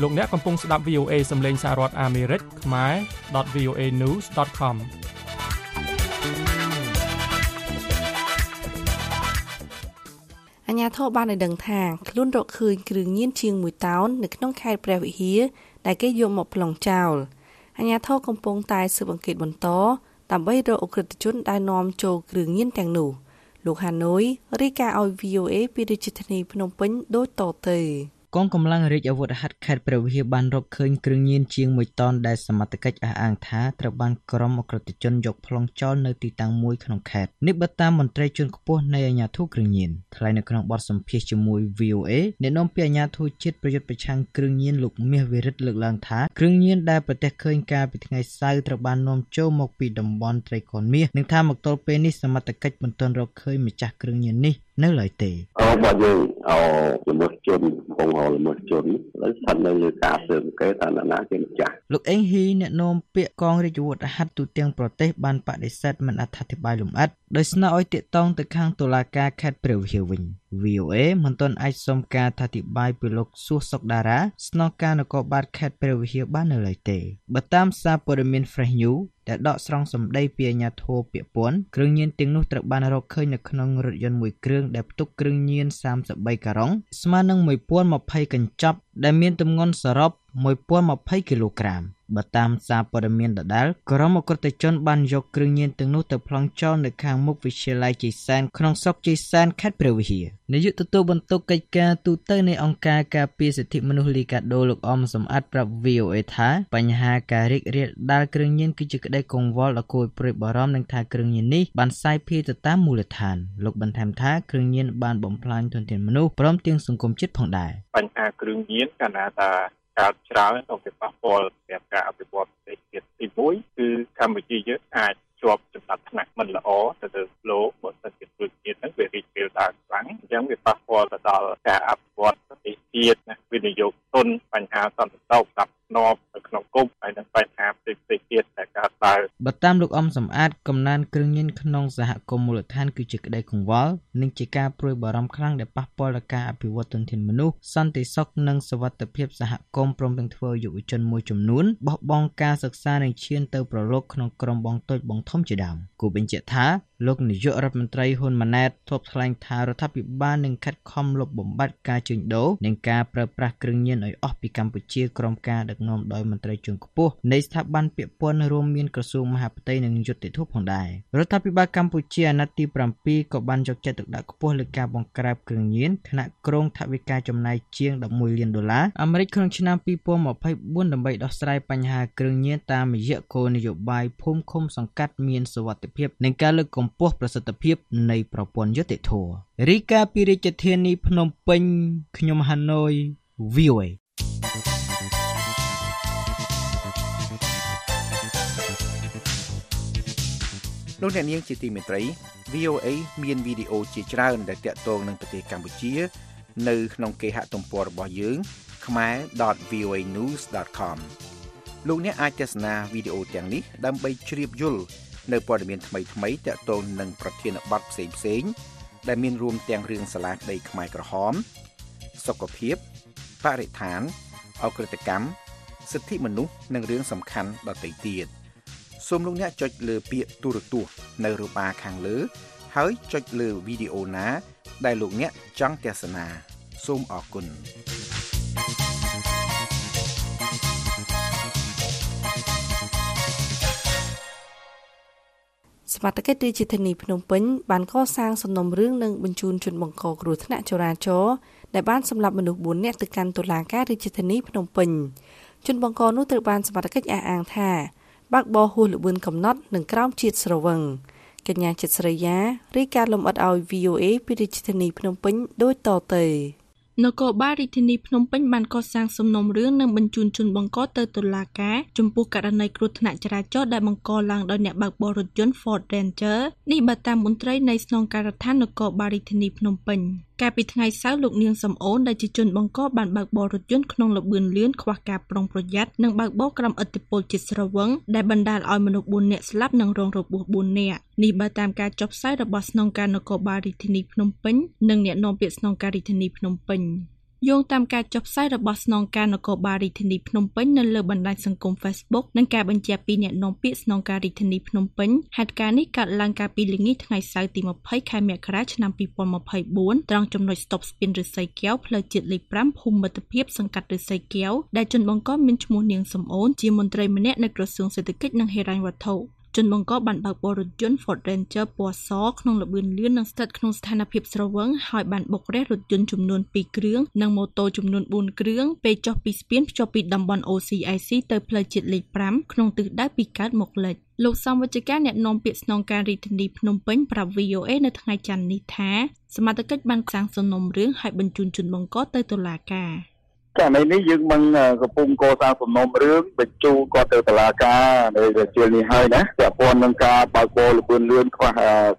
D: លោកអ្នកកំពុងស្ដាប់ VOA សំឡេងសាររដ្ឋអាមេរិកខ្មែរ .voanews.com
C: អញ្ញាធិបបានឲ្យដឹងថាខ្លួនរកឃើញគ្រឿងញៀនជាង1តោននៅក្នុងខេត្តព្រះវិហារដែលគេយកមកប្លង់ចោលអញ្ញាធិបកំពុងតែស៊ើបអង្កេតបន្តដើម្បីរកអ ுக ្រិតជនដែលនាំចូលគ្រឿងញៀនទាំងនោះ លោកហាណូយរាយការណ៍ឲ្យ VOA ពីរាជធានីភ្នំពេញដូចតទៅ
I: កងកម្លាំងរាជអាវុធហត្ថខេត្តព្រះវិហារបានរកឃើញគ្រឿងញៀនជាង1តោនដែលសមត្ថកិច្ចអះអាងថាត្រូវបានក្រុមអក្រិតជនយកប្លង់ចោលនៅទីតាំងមួយក្នុងខេត្តនេះបើតាមមន្ត្រីជាន់ខ្ពស់នៃអាជ្ញាធរគ្រឿងញៀនថ្លែងនៅក្នុងបទសម្ភាសន៍ជាមួយ VOA អ្នកនាំពាក្យអាជ្ញាធរជាតិប្រយុទ្ធប្រឆាំងគ្រឿងញៀនលោកមាសវិរិទ្ធលើកឡើងថាគ្រឿងញៀនដែលប្រទេសឃើញកាលពីថ្ងៃសៅរ៍ត្រូវបាននាំចូលមកពីតំបន់ត្រីកោណមាសនិងថាមកទល់ពេលនេះសមត្ថកិច្ចមិនទាន់រកឃើញម្ចាស់គ្រឿងញៀននេះ នៅឡើយទេ
G: អរបើយើងអោល្មើសជនបងអោល្មើសជនហើយស្ថិតនៅលើការស៊ើបអង្កេតថាអ្នកណាជាម្ចាស់
I: លោកអេងហ៊ីអ្នកនាំពាក្យកងរាជអាវុធហត្ថទូទាំងប្រទេសបានបដិសេធមិនអត្ថាធិប្បាយលម្អិតដោយស្នើឲ្យតាកតងទៅខាងតុលាការខេត្តព្រះវិហារវិញ VOA មិនទាន់អាចសុំការអធិប្បាយពីលោកសួសសុកដារ៉ាស្នងការនគរបាលខេត្តព្រះវិហារបាននៅឡើយទេបើតាមសារព័ត៌មាន Fresh News ដែលដកស្រង់សម្ដីពីអាជ្ញាធរពាក់ព័ន្ធគ្រឿងញៀនទាំងនោះត្រូវបានរកឃើញនៅក្នុងរថយន្តមួយគ្រឿងដែលផ្ទុកគ្រឿងញៀន33ការុងស្មើនឹង1020កញ្ចប់ដែលមានទម្ងន់សរុប1020គីឡូក្រាម បើតាមសារព័ត៌មានដដែលក្រុមអក្រិតជនបានយកគ្រឿងញៀនទាំងនោះទៅប្លង់ចោលនៅខាងមុខវិទ្យាល័យជ័យសែនក្នុងស្រុកជ័យសែនខេត្តព្រះវិហារនាយកទទួលបន្ទុកកិច្ចការទូតនៃអង្គការការពារសិទ្ធិមនុស្សលីកាដូលោកអមសំអាតប្រាប់ VOA ថាបញ្ហាការរីករាលដាលគ្រឿងញៀនគឺជាក្តីកង្វល់ដ៏គួរឲ្យព្រួយបារម្ភនឹងថាគ្រឿងញៀននេះបានសាយភាយទៅតាមមូលដ្ឋានលោកបន្ថែមថាគ្រឿងញៀនបានបំផ្លាញធនធានមនុស្សព្រមទាំងសង្គមជាតិផងដែរ
J: បញ្ហាគ្រឿងញៀនកាលណាថា កើតច្រើនទៅវាប៉ះពាល់សម្រាប់ការអភិវឌ្ឍប្រទេសជាតិទី1គឺកម្ពុជាយើងអាចជាប់ចំណាត់ថ្នាក់មិនល្អទៅលើលោកបើសិនជាគ្រឿងញៀនហ្នឹងវារីករាលដាលខ្លាំងអញ្ចឹងវាប៉ះពាល់ទៅដល់ការអភិវឌ្ឍប្រទេសជាតិណាវិនិយោគទុនបញ្ហាសន្តិសុខស្ដាប់ស្នប់នៅក្នុងគុកហើយនិងបញ្ហាផ្សេងៗទៀតដែលកើតឡើង
I: បើតាមលោកអំសំអាតកំណើនគ្រឿងញៀនក្នុងសហគមន៍មូលដ្ឋានគឺជាក្តីកង្វល់ និងជាការព្រួយបារម្ភខ្លាំងដែលប៉ះពាល់ដល់ការអភិវឌ្ឍទុនធានមនុស្សសន្តិសុខនិងសวัสดิភាពសហគមន៍ព្រមទាំងធ្វើឲ្យយុវជនមួយចំនួនបោះបង់ការសិក្សានិងឈានទៅប្រឡូកក្នុងក្រុមបងតូចបងធំជាដើមគូបញ្ជាក់ថាលោកនាយករដ្ឋមន្ត្រីហ៊ុនម៉ាណែតធ្លាប់ថ្លែងថារដ្ឋាភិបាលនឹងខិតខំលុបបំបាត់ការជួញដូរនិងការប្រើប្រាស់គ្រឿងញៀនឲ្យអស់ពីកម្ពុជាក្រោមការដឹកនាំដោយមន្ត្រីជាន់ខ្ពស់នៃស្ថាប័នពាក់ព័ន្ធរួមមានក្រសួងមហាផ្ទៃនិងយុត្តិធម៌ផងដែររដ្ឋាភិបាលកម្ពុជាអាណត្តិទី7ក៏បានយកចិត្តទុក កដាក់ខ្ពស់លើការបង្ក្រាបគ្រឿងញៀនខណៈក្រុងថវិកាចំណាយជាង 11លានដុល្លារអាមេរិកក្នុងឆ្នាំ2024ដើម្បីដោះស្រាយបញ្ហាគ្រឿងញៀនតាមរយៈគោលនយោបាយភូមិឃុំសង្កាត់មានសុវត្ថិភាពនិងការលើកកម្ពស់ប្រសិទ្ធភាពនៃប្រព័ន្ធយុត្តិធម៌រីកាពីរាជធានីភ្នំពេញខ្ញុំហាណូយ VOA
K: លោកអ្នកនាងជាទីមេត្រី VOA មានវីដេអូជាច្រើនដែលតាក់ទងនឹងប្រទេសកម្ពុជា នៅក្នុងគេហទំព័ររបស់យើង khmer.voanews.com លោកអ្នកអាចទស្សនាវីដេអូទាំងនេះដើម្បីជ្រាបយល់នៅព័ត៌មានថ្មីៗតាក់ទងនឹងប្រធានបទផ្សេងៗដែលមានរួមទាំងរឿងសាលាក្តីខ្មែរក្រហម សុខភាពបរិស្ថានអក្រិតកម្មសិទ្ធិមនុស្សនិងរឿងសំខាន់ដទៃទៀត សូមលោកអ្នកចុចលើពាក្យទូរទស្សន៍នៅរបាខាងលើ ហើយចុចលើវីដេអូណា ដែលលោកអ្នកចង់ទស្សនាសូមអរគុណ
C: សមត្ថកិច្ចរាជធានីភ្នំពេញបានកសាងសំណុំរឿងនិងបញ្ជូនជនបង្កគ្រោះថ្នាក់ចរាចរណ៍ដែលបានសម្លាប់មនុស្ស4នាក់ទៅកាន់តុលាការរាជធានីភ្នំពេញជនបង្កនោះត្រូវបានសមត្ថកិច្ចអះអាងថា បើកបរហួសល្បឿនកំណត់និងក្រោមជាតិស្រវឹងកញ្ញាចិត្តស្រីយ៉ារីកាលំអិតឲ្យ VOA ពីរាជធានីភ្នំពេញដូចតទៅ
L: នគរបាលរាជធានីភ្នំពេញបានកសាងសំណុំរឿងនិងបញ្ជូនជនបង្កទៅតុលាការចំពោះករណីគ្រោះថ្នាក់ចរាចរណ៍ដែលបង្កឡើងដោយអ្នកបើកបររថយន្ត Ford Ranger នេះបើតាមមន្ត្រីនៃស្នងការដ្ឋាននគរបាលរាជធានីភ្នំពេញកាលពីថ្ងៃសៅរ៍លោកនាងសំអូនដែលជាជនបង្កបានបើកបររថយន្តក្នុងល្បឿនលឿនខ្វះការប្រុងប្រយ័ត្ននិងបើកបរក្រោមឥទ្ធិពលជាតិស្រវឹងដែលបណ្ដាលឲ្យមនុស្ស4នាក់ស្លាប់និងរងរបួស4នាក់នេះបើតាមការចុះផ្សាយរបស់ស្នងការនគរបាលរាជធានីភ្នំពេញនិងអ្នកនាំពាក្យស្នងការរាជធានីភ្នំពេញ យោងតាមការចុះផ្សាយរបស់ស្នងការនគរបាលរាជធានីភ្នំពេញនៅលើបណ្ដាញសង្គម Facebook និងការបញ្ជាក់ពីអ្នកនាំពាក្យស្នងការរាជធានីភ្នំពេញហេតុការណ៍នេះកើតឡើងកាលពីល្ងាចថ្ងៃសៅរ៍ទី20ខែមករាឆ្នាំ2024ត្រង់ចំណុចស្តុបស្ពានឫស្សីកែវផ្លូវជាតិលេខ5ភូមិមិត្តភាពសង្កាត់ឫស្សីកែវដែលជនបង្កមានឈ្មោះនាងសំអូនជាមន្ត្រីម្នាក់នៅក្រសួងសេដ្ឋកិច្ចនិងហិរញ្ញវត្ថុ ជនបង្កបានបើកបររថយន្ត Ford Ranger ពណ៌សក្នុងល្បឿនលឿននិងស្ថិតក្នុងស្ថានភាពស្រវឹងហើយបានបុករះរថយន្តចំនួន2គ្រឿងនិងម៉ូតូចំនួន4គ្រឿងពេលចុះពីស្ពានភ្ជាប់ពីតំបន់ OCIC ទៅផ្លូវជាតិលេខ5ក្នុងទិសដៅពីកើតមកលិចលោកសំវិជ្ជការអ្នកនាំពាក្យស្នងការរាជធានីភ្នំពេញប្រាប់ VOA នៅថ្ងៃច័ន្ទនេះថាសមត្ថកិច្ចបានសាងសំណុំរឿងឲ្យបញ្ជូនជនបង្កទៅតុលាការ
J: ករណីនេះយើងមិនកំពុងកសាងសំណុំរឿងបញ្ជូនគាត់ទៅតុលាការនៅជានេះហើយណាពាក់ព័ន្ធនឹងការបើកបរលបឿនលឿនខ្វះ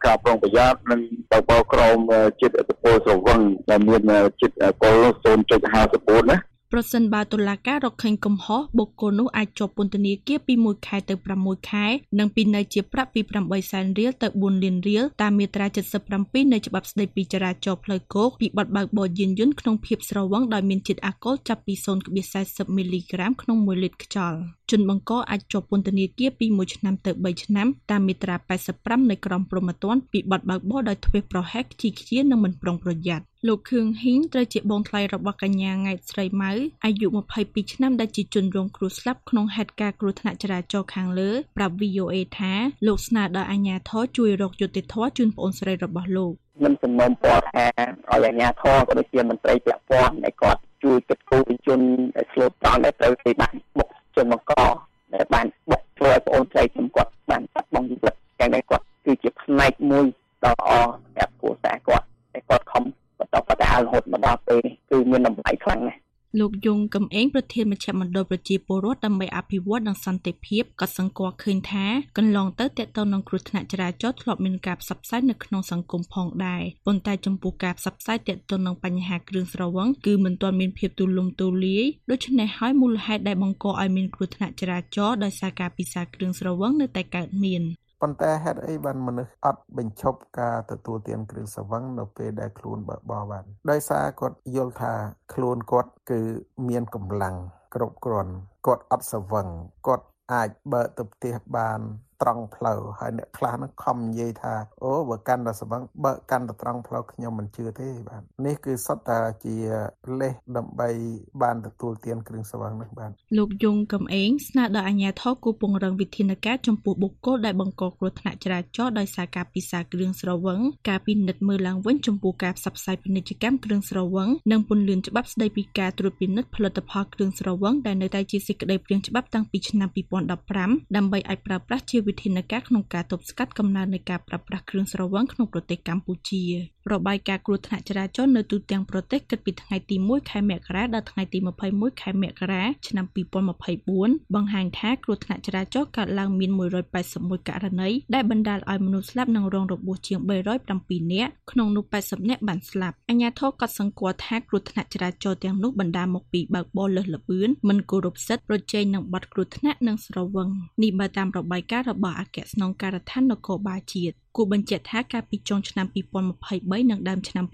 J: ការប្រុងប្រយ័ត្ននិងបើកបរក្រោមចិត្តអត្តពលស្រវឹងដែលមានចិត្តអល់កុល0.54ណា
L: ប្រសិនបើតុលាការរកឃើញកំហុសបុគ្គលនោះអាចជាប់ពន្ធនាគារពី1ខែទៅ6ខែនិងពិន័យជាប្រាក់ពី8សែនរៀលទៅ4លានរៀលតាមមាត្រា77នៃច្បាប់ស្តីពីចរាចរណ៍ផ្លូវគោកពីបទបើកបរយានយន្តក្នុងភាពស្រវឹងដោយមានជាតិអាល់កុលចាប់ពី0.40មីលីក្រាមក្នុង1លីត្រខ្យល់។ ជនបង្កអាចជាប់ពន្ធនាគារពី1ឆ្នាំទៅ3ឆ្នាំតាមមាត្រា85នៃក្រមព្រហ្មទណ្ឌពីបទបើកបរដោយធ្វេសប្រហែសខ្ជិលខ្ជានិងមិនប្រុងប្រយ័ត្នលោកខឿងហ៊ីងត្រូវជាបងថ្លៃរបស់កញ្ញាង៉ៃតស្រីម៉ៅអាយុ22ឆ្នាំដែលជាជនរងគ្រោះស្លាប់ក្នុងហេតុការណ៍គ្រោះថ្នាក់ចរាចរណ៍ខាងលើប្រាប់ VOA ថាលោកស្នើដល់អាជ្ញាធរជួយរកយុត្តិធម៌ជូនប្អូនស្រីរបស់លោក
G: មិនសំណូមពរថាឲ្យអាជ្ញាធរក៏ដូចជាមន្ត្រីពាក់ព័ន្ធដែលគាត់ជួយគិតគូរពីជនដែលឆ្លូតត្រង់ដែលត្រូវគេបានបុក ជនបង្កដែលបានបុកធ្វើឲ្យប្អូនស្រីខ្ញុំគាត់បានបាត់បង់ជីវិតយ៉ាងណាគាត់គឺជាផ្នែកមួយដ៏ល្អសម្រាប់គ្រួសារគាត់តែគាត់ខំបន្តបដារហូតមកដល់ពេលនេះគឺមានតម្លៃខ្លាំងណាស់
L: លោកយងកំឯងប្រធានមជ្ឈមណ្ឌលប្រជាពលរដ្ឋដើម្បីអភិវឌ្ឍនិងសន្តិភាពក៏សង្កត់ឃើញថាកន្លងទៅតកតងនឹងគ្រោះថ្នាក់ចរាចរណ៍ធ្លាប់មានការផ្សព្វផ្សាយនៅក្នុងសង្គមផងដែរប៉ុន្តែចំពោះការផ្សព្វផ្សាយតកតងនឹងបញ្ហាគ្រឿងស្រវឹងគឺមិនទាន់មានភាពទូលំទូលាយដូច្នេះហើយមូលហេតុដែលបង្កឲ្យមានគ្រោះថ្នាក់ចរាចរណ៍ដោយសារការពិសាគ្រឿងស្រវឹងនៅតែកើតមាន
M: ប៉ុន្តែហេតុអីបានមនុស្សអត់បញ្ឈប់ការទទួលទានគ្រឿងស្រវឹងនៅពេលដែលខ្លួនបើកបរបានដោយសារគាត់យល់ថាខ្លួនគាត់គឺមានកម្លាំងគ្រប់គ្រាន់គាត់អត់ស្រវឹងគាត់អាចបើកទៅផ្ទះបានត្រង់ផ្លូវហើយអ្នកខ្លះហ្នឹងខំនិយាយថាអូបើកាន់តែស្រវឹងបើកកាន់តែត្រង់ផ្លូវខ្ញុំមិនជឿទេបាទនេះគឺសុទ្ធតែជាលេសដើម្បីបានទទួលទានគ្រឿងស្រវឹងនេះបាទ
L: លោកយងកំឯងស្នើដល់អាជ្ញាធរគូពង្រឹងវិធានការចំពោះបុគ្គលដែលបង្កគ្រោះថ្នាក់ចរាចរណ៍ដោយសារការពិសាគ្រឿងស្រវឹងការពិនិត្យមើលឡើងវិញចំពោះការផ្សព្វផ្សាយពាណិជ្ជកម្មគ្រឿងស្រវឹងនិងពន្លឿនច្បាប់ស្តីពីការត្រួតពិនិត្យផលិតផលគ្រឿងស្រវឹងដែលនៅតែជាសេចក្តីព្រាងច្បាប់តាំងពីឆ្នាំ2015ដើម្បីអាចប្រើប្រាស់ជាវិធានការក្នុងការទប់ស្កាត់កំណើននៃការប្រើប្រាស់គ្រឿងស្រវឹងក្នុងប្រទេសកម្ពុជា របាយការណ៍គ្រោះថ្នាក់ចរាចរណ៍នៅទូទាំងប្រទេសគិតពីថ្ងៃទី1ខែមករាដល់ថ្ងៃទី21ខែមករាឆ្នាំ2024បង្ហាញថាគ្រោះថ្នាក់ចរាចរណ៍កើតឡើងមាន181ករណីដែលបណ្ដាលឲ្យមនុស្សស្លាប់និងរងរបួសជាង307នាក់ក្នុងនោះ80នាក់បានស្លាប់អាជ្ញាធរក៏សង្កត់ថាគ្រោះថ្នាក់ចរាចរណ៍ទាំងនោះបណ្ដាលមកពីបើកបរលើសល្បឿនមិនគោរពសិទ្ធិប្រជែងនឹងបទគ្រោះថ្នាក់និងស្រវឹងនេះបើតាមរបាយការណ៍របស់អគ្គស្នងការដ្ឋាននគរបាលជាតិ គួរបញ្ជាក់ថាកាលពីចុងឆ្នាំ2023និងដើមឆ្នាំ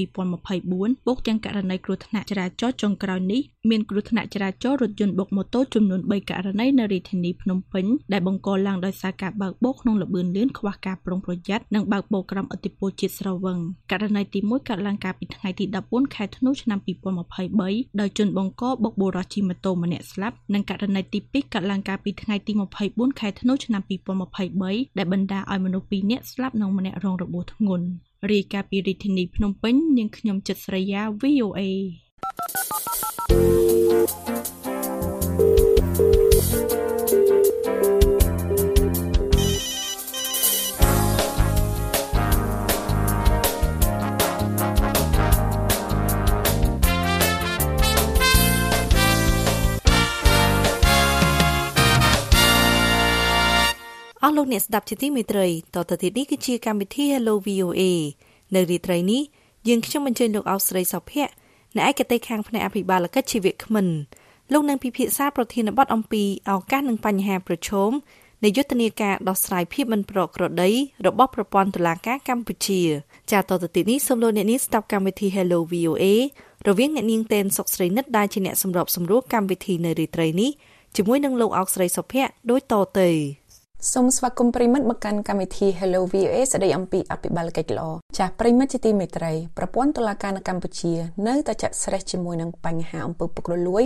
L: 2024បូកទាំងករណីគ្រោះថ្នាក់ចរាចរណ៍ចុងក្រោយនេះមានគ្រោះថ្នាក់ចរាចរណ៍រថយន្តបុកម៉ូតូចំនួន3ករណីនៅរាជធានីភ្នំពេញដែលបង្កឡើងដោយសារការបើកបរក្នុងល្បឿនលឿនខ្វះការប្រុងប្រយ័ត្ននិងបើកបរក្រោមឥទ្ធិពលជាតិស្រវឹងករណីទី1កើតឡើងកាលពីថ្ងៃទី14ខែធ្នូឆ្នាំ2023ដោយជនបង្កបុកបុរសជិះម៉ូតូម្នាក់ស្លាប់និងករណីទី2កើតឡើងកាលពីថ្ងៃទី24ខែធ្នូឆ្នាំ2023ដែលបណ្ដាលឲ្យមនុស្ស2នាក់ស្លាប់និងម្នាក់រងរបួសធ្ងន់រាយការណ៍ពីរាជធានីភ្នំពេញនាងខ្ញុំចិត្តស្រីយ៉ា VOA
C: អស់លោកអ្នកស្ដាប់ជាទីមេត្រីតទៅទៀតនេះគឺជាកម្មវិធី Hello VOA នៅរាត្រីនេះយើងខ្ញុំអញ្ជើញលោកអោស្រីសុភ័ក្រអ្នកឯកទេសខាងផ្នែកអភិបាលកិច្ចជីវៈគ្មិនលោកនឹងពិភាក្សាប្រធានបទអំពីឱកាសនិងបញ្ហាប្រឈមនៃយុទ្ធនាការដោះស្រាយភាពមិនប្រក្រតីរបស់ប្រព័ន្ធតុលាការកម្ពុជា ចាតទៅទីនេះសូមលោកអ្នកនាងស្ដាប់កម្មវិធី Hello VOA រវាងអ្នកនាងតែនសុកស្រីនិតដែលជាអ្នកសម្របសម្រួលកម្មវិធីនៅរាត្រីនេះជាមួយនឹងលោកអោកស្រីសុភ័ក្រដូចតទៅ
N: សូមស្វាគមន៍ប្រិមិត្តមកកាន់កម្មវិធី Hello VOA ស្ដីអំពីអភិបាលកិច្ចល្អចាស់ប្រិមិត្តជាទីមេត្រីប្រព័ន្ធតុលាការនៅកម្ពុជា នៅតែចាក់ស្រេះជាមួយនឹងបញ្ហាអំពើពុករលួយ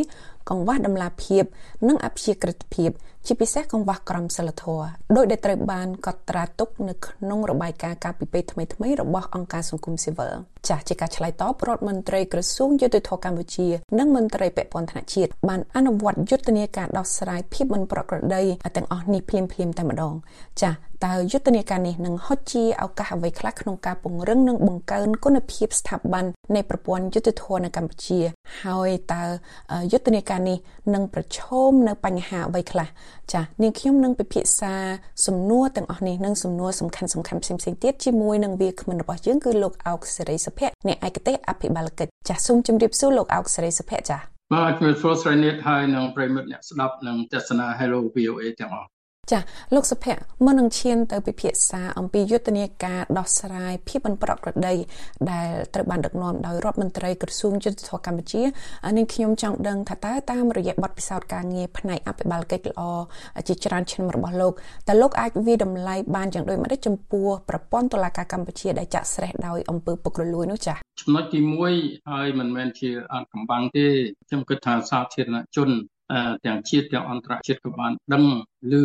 N: កង្វះដំណាភាព និងអព្យាក្រឹតភាព ជាពិសេសកង្វះក្រមសីលធម៌ដោយដែលត្រូវបានកត់ត្រាទុកនៅក្នុងរបាយការណ៍ការពិពេចថ្មីៗរបស់អង្គការសង្គមស៊ីវិលចាស់ជាការឆ្លើយតបរដ្ឋមន្ត្រីក្រសួងយុតិធធកម្ពុជានិងមន្ត្រីពាក់ព័ន្ធថ្នាក់ជាតិបានអនុវត្តយុទ្ធនាការដោះស្រាយភាពមិនប្រក្រតីទាំងអស់នេះភ្លាមៗតែម្ដងចាស់ តើយុទ្ធនាការនេះនឹងហុចជាឱកាសអ្វីខ្លះក្នុងការពង្រឹងនិងបង្កើនគុណភាពស្ថាប័ននៃប្រព័ន្ធយុតិធធនៅកម្ពុជា ហើយតើយុទ្ធនាការនេះនឹងប្រឈមនៅបញ្ហាអ្វីខ្លះចា៎នាងខ្ញុំនឹងពិភាក្សាសំណួរទាំងអស់នេះនិងសំណួរសំខាន់សំខាន់ផ្សេងៗទៀតជាមួយនឹងវាគ្មិនរបស់យើងគឺលោកអោកសេរីសុភ័ក្រអ្នកឯកទេសអភិបាលកិច្ចចា៎សូមជម្រាបសួរលោកអោកសេរីសុភ័ក្រចា៎
O: បាទជំរាបសួរស្រីនិតហើយនឹងប្រិមិត្តអ្នកស្ដាប់និងទស្សនា Hello VOA ទាំងអស់
N: ចាលោកសុភ័ក្រមុននឹងឈានទៅពិភាក្សាអំពីយុទ្ធនាការដោះស្រាយភាពមិនប្រក្រតីដែលត្រូវបានដឹកនាំដោយរដ្ឋមន្ត្រីក្រសួងយុទ្ធសាស្ត្រកម្ពុជានាងខ្ញុំចង់ដឹងថាតើតាមរយៈបទពិសោធន៍ការងារផ្នែកអភិបាលកិច្ចល្អជាច្រើនឆ្នាំរបស់លោកតើលោកអាចវិតម្លៃបានយ៉ាងដូចម្តេចចំពោះប្រព័ន្ធតុលាការកម្ពុជាដែលចាក់ស្រេះដោយអំពើពុករលួយនោះចា៎
O: ចំណុចទី1ហើយមិនមែនជាអត់កំបាំងទេខ្ញុំគិតថាសាធារណជន ទាំងជាតិទាំងអន្តរជាតិក៏បានដឹងឬ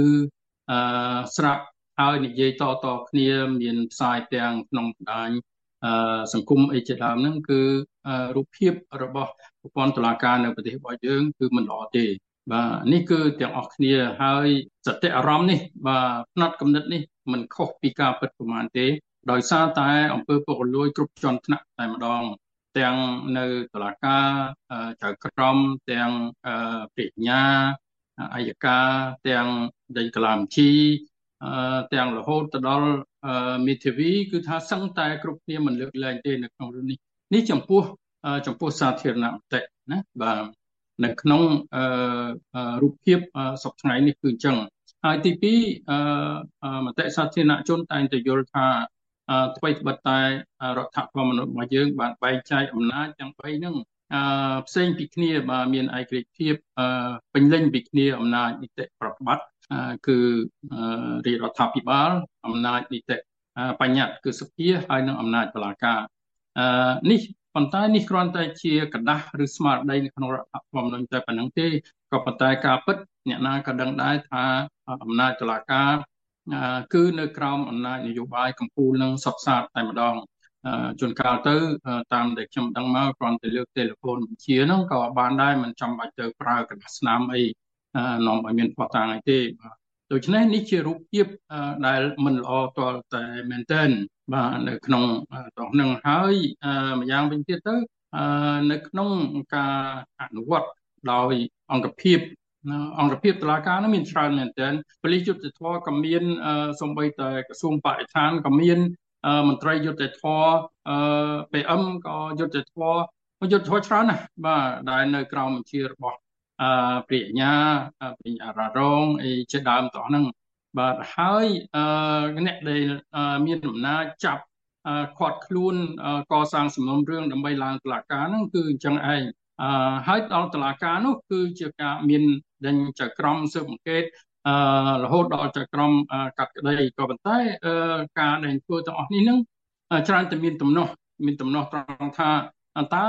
O: អឺស្រាប់ហើយនិយាយតតគ្នាមានផ្សាយទាំងក្នុងបណ្ដាញអឺសង្គមអីជាដើមហ្នឹងគឺរូបភាពរបស់ប្រព័ន្ធតុលាការនៅប្រទេសរបស់យើងគឺមិនល្អទេបាទនេះគឺទាំងអស់គ្នាហើយសតិអារម្មណ៍នេះបាទផ្នែកកំណត់នេះមិនខុសពីការពិតប្រមាណទេដោយសារតែអង្គើពុករលួយគ្រប់ជាន់ថ្នាក់តែម្ដង ទាំងនៅតុលាការចៅក្រមទាំងប្រាជ្ញាអัยការទាំងដីកលាមជីទាំងរហូតទៅដល់មេធាវីគឺថាសឹងតែគ្រប់គ្នាមិនលើកលែងទេនៅក្នុងរឿងនេះនេះចំពោះចំពោះសាធារណមតិណាបាទនៅក្នុងរូបភាពសពថ្ងៃនេះគឺអញ្ចឹងហើយទី2មតិសាធារណជនតែងតែយល់ថា អ្វីត្បិតតែរដ្ឋធម្មនុញ្ញរបស់យើងបានបែងចែកអំណាចទាំង3ហ្នឹងផ្សេងពីគ្នាបាទមានឯករាជ្យភាពពេញលេញពីគ្នាអំណាចនីតិប្រតិបត្តិគឺរាជរដ្ឋាភិបាលអំណាចនីតិបញ្ញត្តិគឺសភាហើយនិងអំណាចតុលាការនេះប៉ុន្តែនេះគ្រាន់តែជាกระดาษឬស្មារតីនៅក្នុងរដ្ឋធម្មនុញ្ញតែប៉ុណ្្នឹងទេក៏ប៉ុន្តែការពិតអ្នកណាក៏ដឹងដែរថាអំណាចតុលាការ គឺនៅក្រោមអំណាចនយោបាយកម្ពុជានឹងសពសាតតែម្ដងជួនកាលទៅតាមដែលខ្ញុំដឹងមកគ្រាន់តែលើកទូរស័ព្ទបញ្ជាហ្នឹងក៏បានដែរមិនចាំបាច់ទៅប្រើកណ្ដាស្នាមអីនាំឲ្យមានផោះតាំងអីទេដូច្នេះនេះជារូបភាពដែលមិនល្អតលតែមែនទែនបាទនៅក្នុងតោះនឹងហើយម្យ៉ាងវិញទៀតទៅនៅក្នុងការអនុវត្តដោយអង្គភាព អង្គភាពតុលាការនោះមានច្រើនមែនទែនប៉ូលីសយុទ្ធធរក៏មានសំបីតែក្រសួងបរិស្ថានក៏មានមន្ត្រីយុទ្ធធរ PM ក៏យុទ្ធធរយុទ្ធធរច្រើនណាស់បាទដែលនៅក្រោមបញ្ជារបស់អឺប្រាជ្ញាប្រាជ្ញាររងអីជាដើមតោះហ្នឹងបាទហើយអឺអ្នកដែលមានអំណាចចាប់ខាត់ខ្លួនកសាងសំណុំរឿងដើម្បីឡើងតុលាការហ្នឹងគឺអញ្ចឹងឯង អឺហើយដល់តុលាការនោះគឺជាការមានដេញចក្រមស៊ើបអង្កេតអឺរហូតដល់ចក្រមកាត់ក្តីក៏ប៉ុន្តែការដែលធ្វើទាំងអស់នេះនឹងច្រើនតែមានទំនាស់មានទំនាស់ត្រង់ថាតើ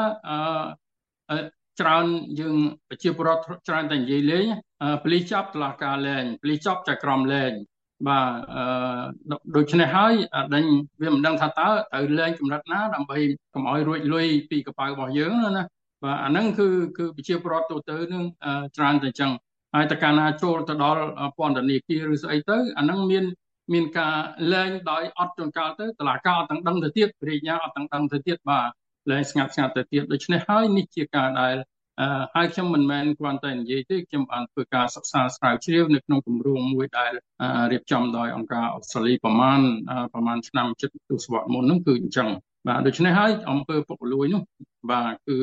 O: អឺច្រើនយើងប្រជាពលរដ្ឋច្រើនតែនិយាយលេងប៉ូលីសចាប់តុលាការលេងប៉ូលីសចាប់ចក្រមលេងបាទអឺដូច្នេះហើយដេញវាមិនដឹងថាតើត្រូវលេងកម្រិតណាដើម្បីកុំឲ្យរួចលុយពីកប៉ៅរបស់យើងណា បាទអាហ្នឹងគឺគឺប្រជាពលរដ្ឋទូទៅនឹងច្រើនតែអញ្ចឹងហើយតើកាលណាចូលទៅដល់ពន្ធនាគារឬស្អីទៅអាហ្នឹងមានមានការលែងដោយអត់ជួនកាលទៅតឡាការអត់ទាំងដឹងទៅទៀតរាជញាអត់ទាំងដឹងទៅទៀតបាទលែងស្ងាត់ស្ងាត់ទៅទៀតដូច្នេះហើយនេះជាការដែលហើយខ្ញុំមិនមែនគ្រាន់តែនិយាយទេខ្ញុំបានធ្វើការសិក្សាស្រាវជ្រាវនៅក្នុងគម្រោងមួយដែលរៀបចំដោយអង្គការអូស្ត្រាលីប្រមាណប្រមាណឆ្នាំជិតទសវត្សរ៍មុនហ្នឹងគឺអញ្ចឹង បាទដូច្នេះហើយអង្គើពុករលួយនោះបាទគឺ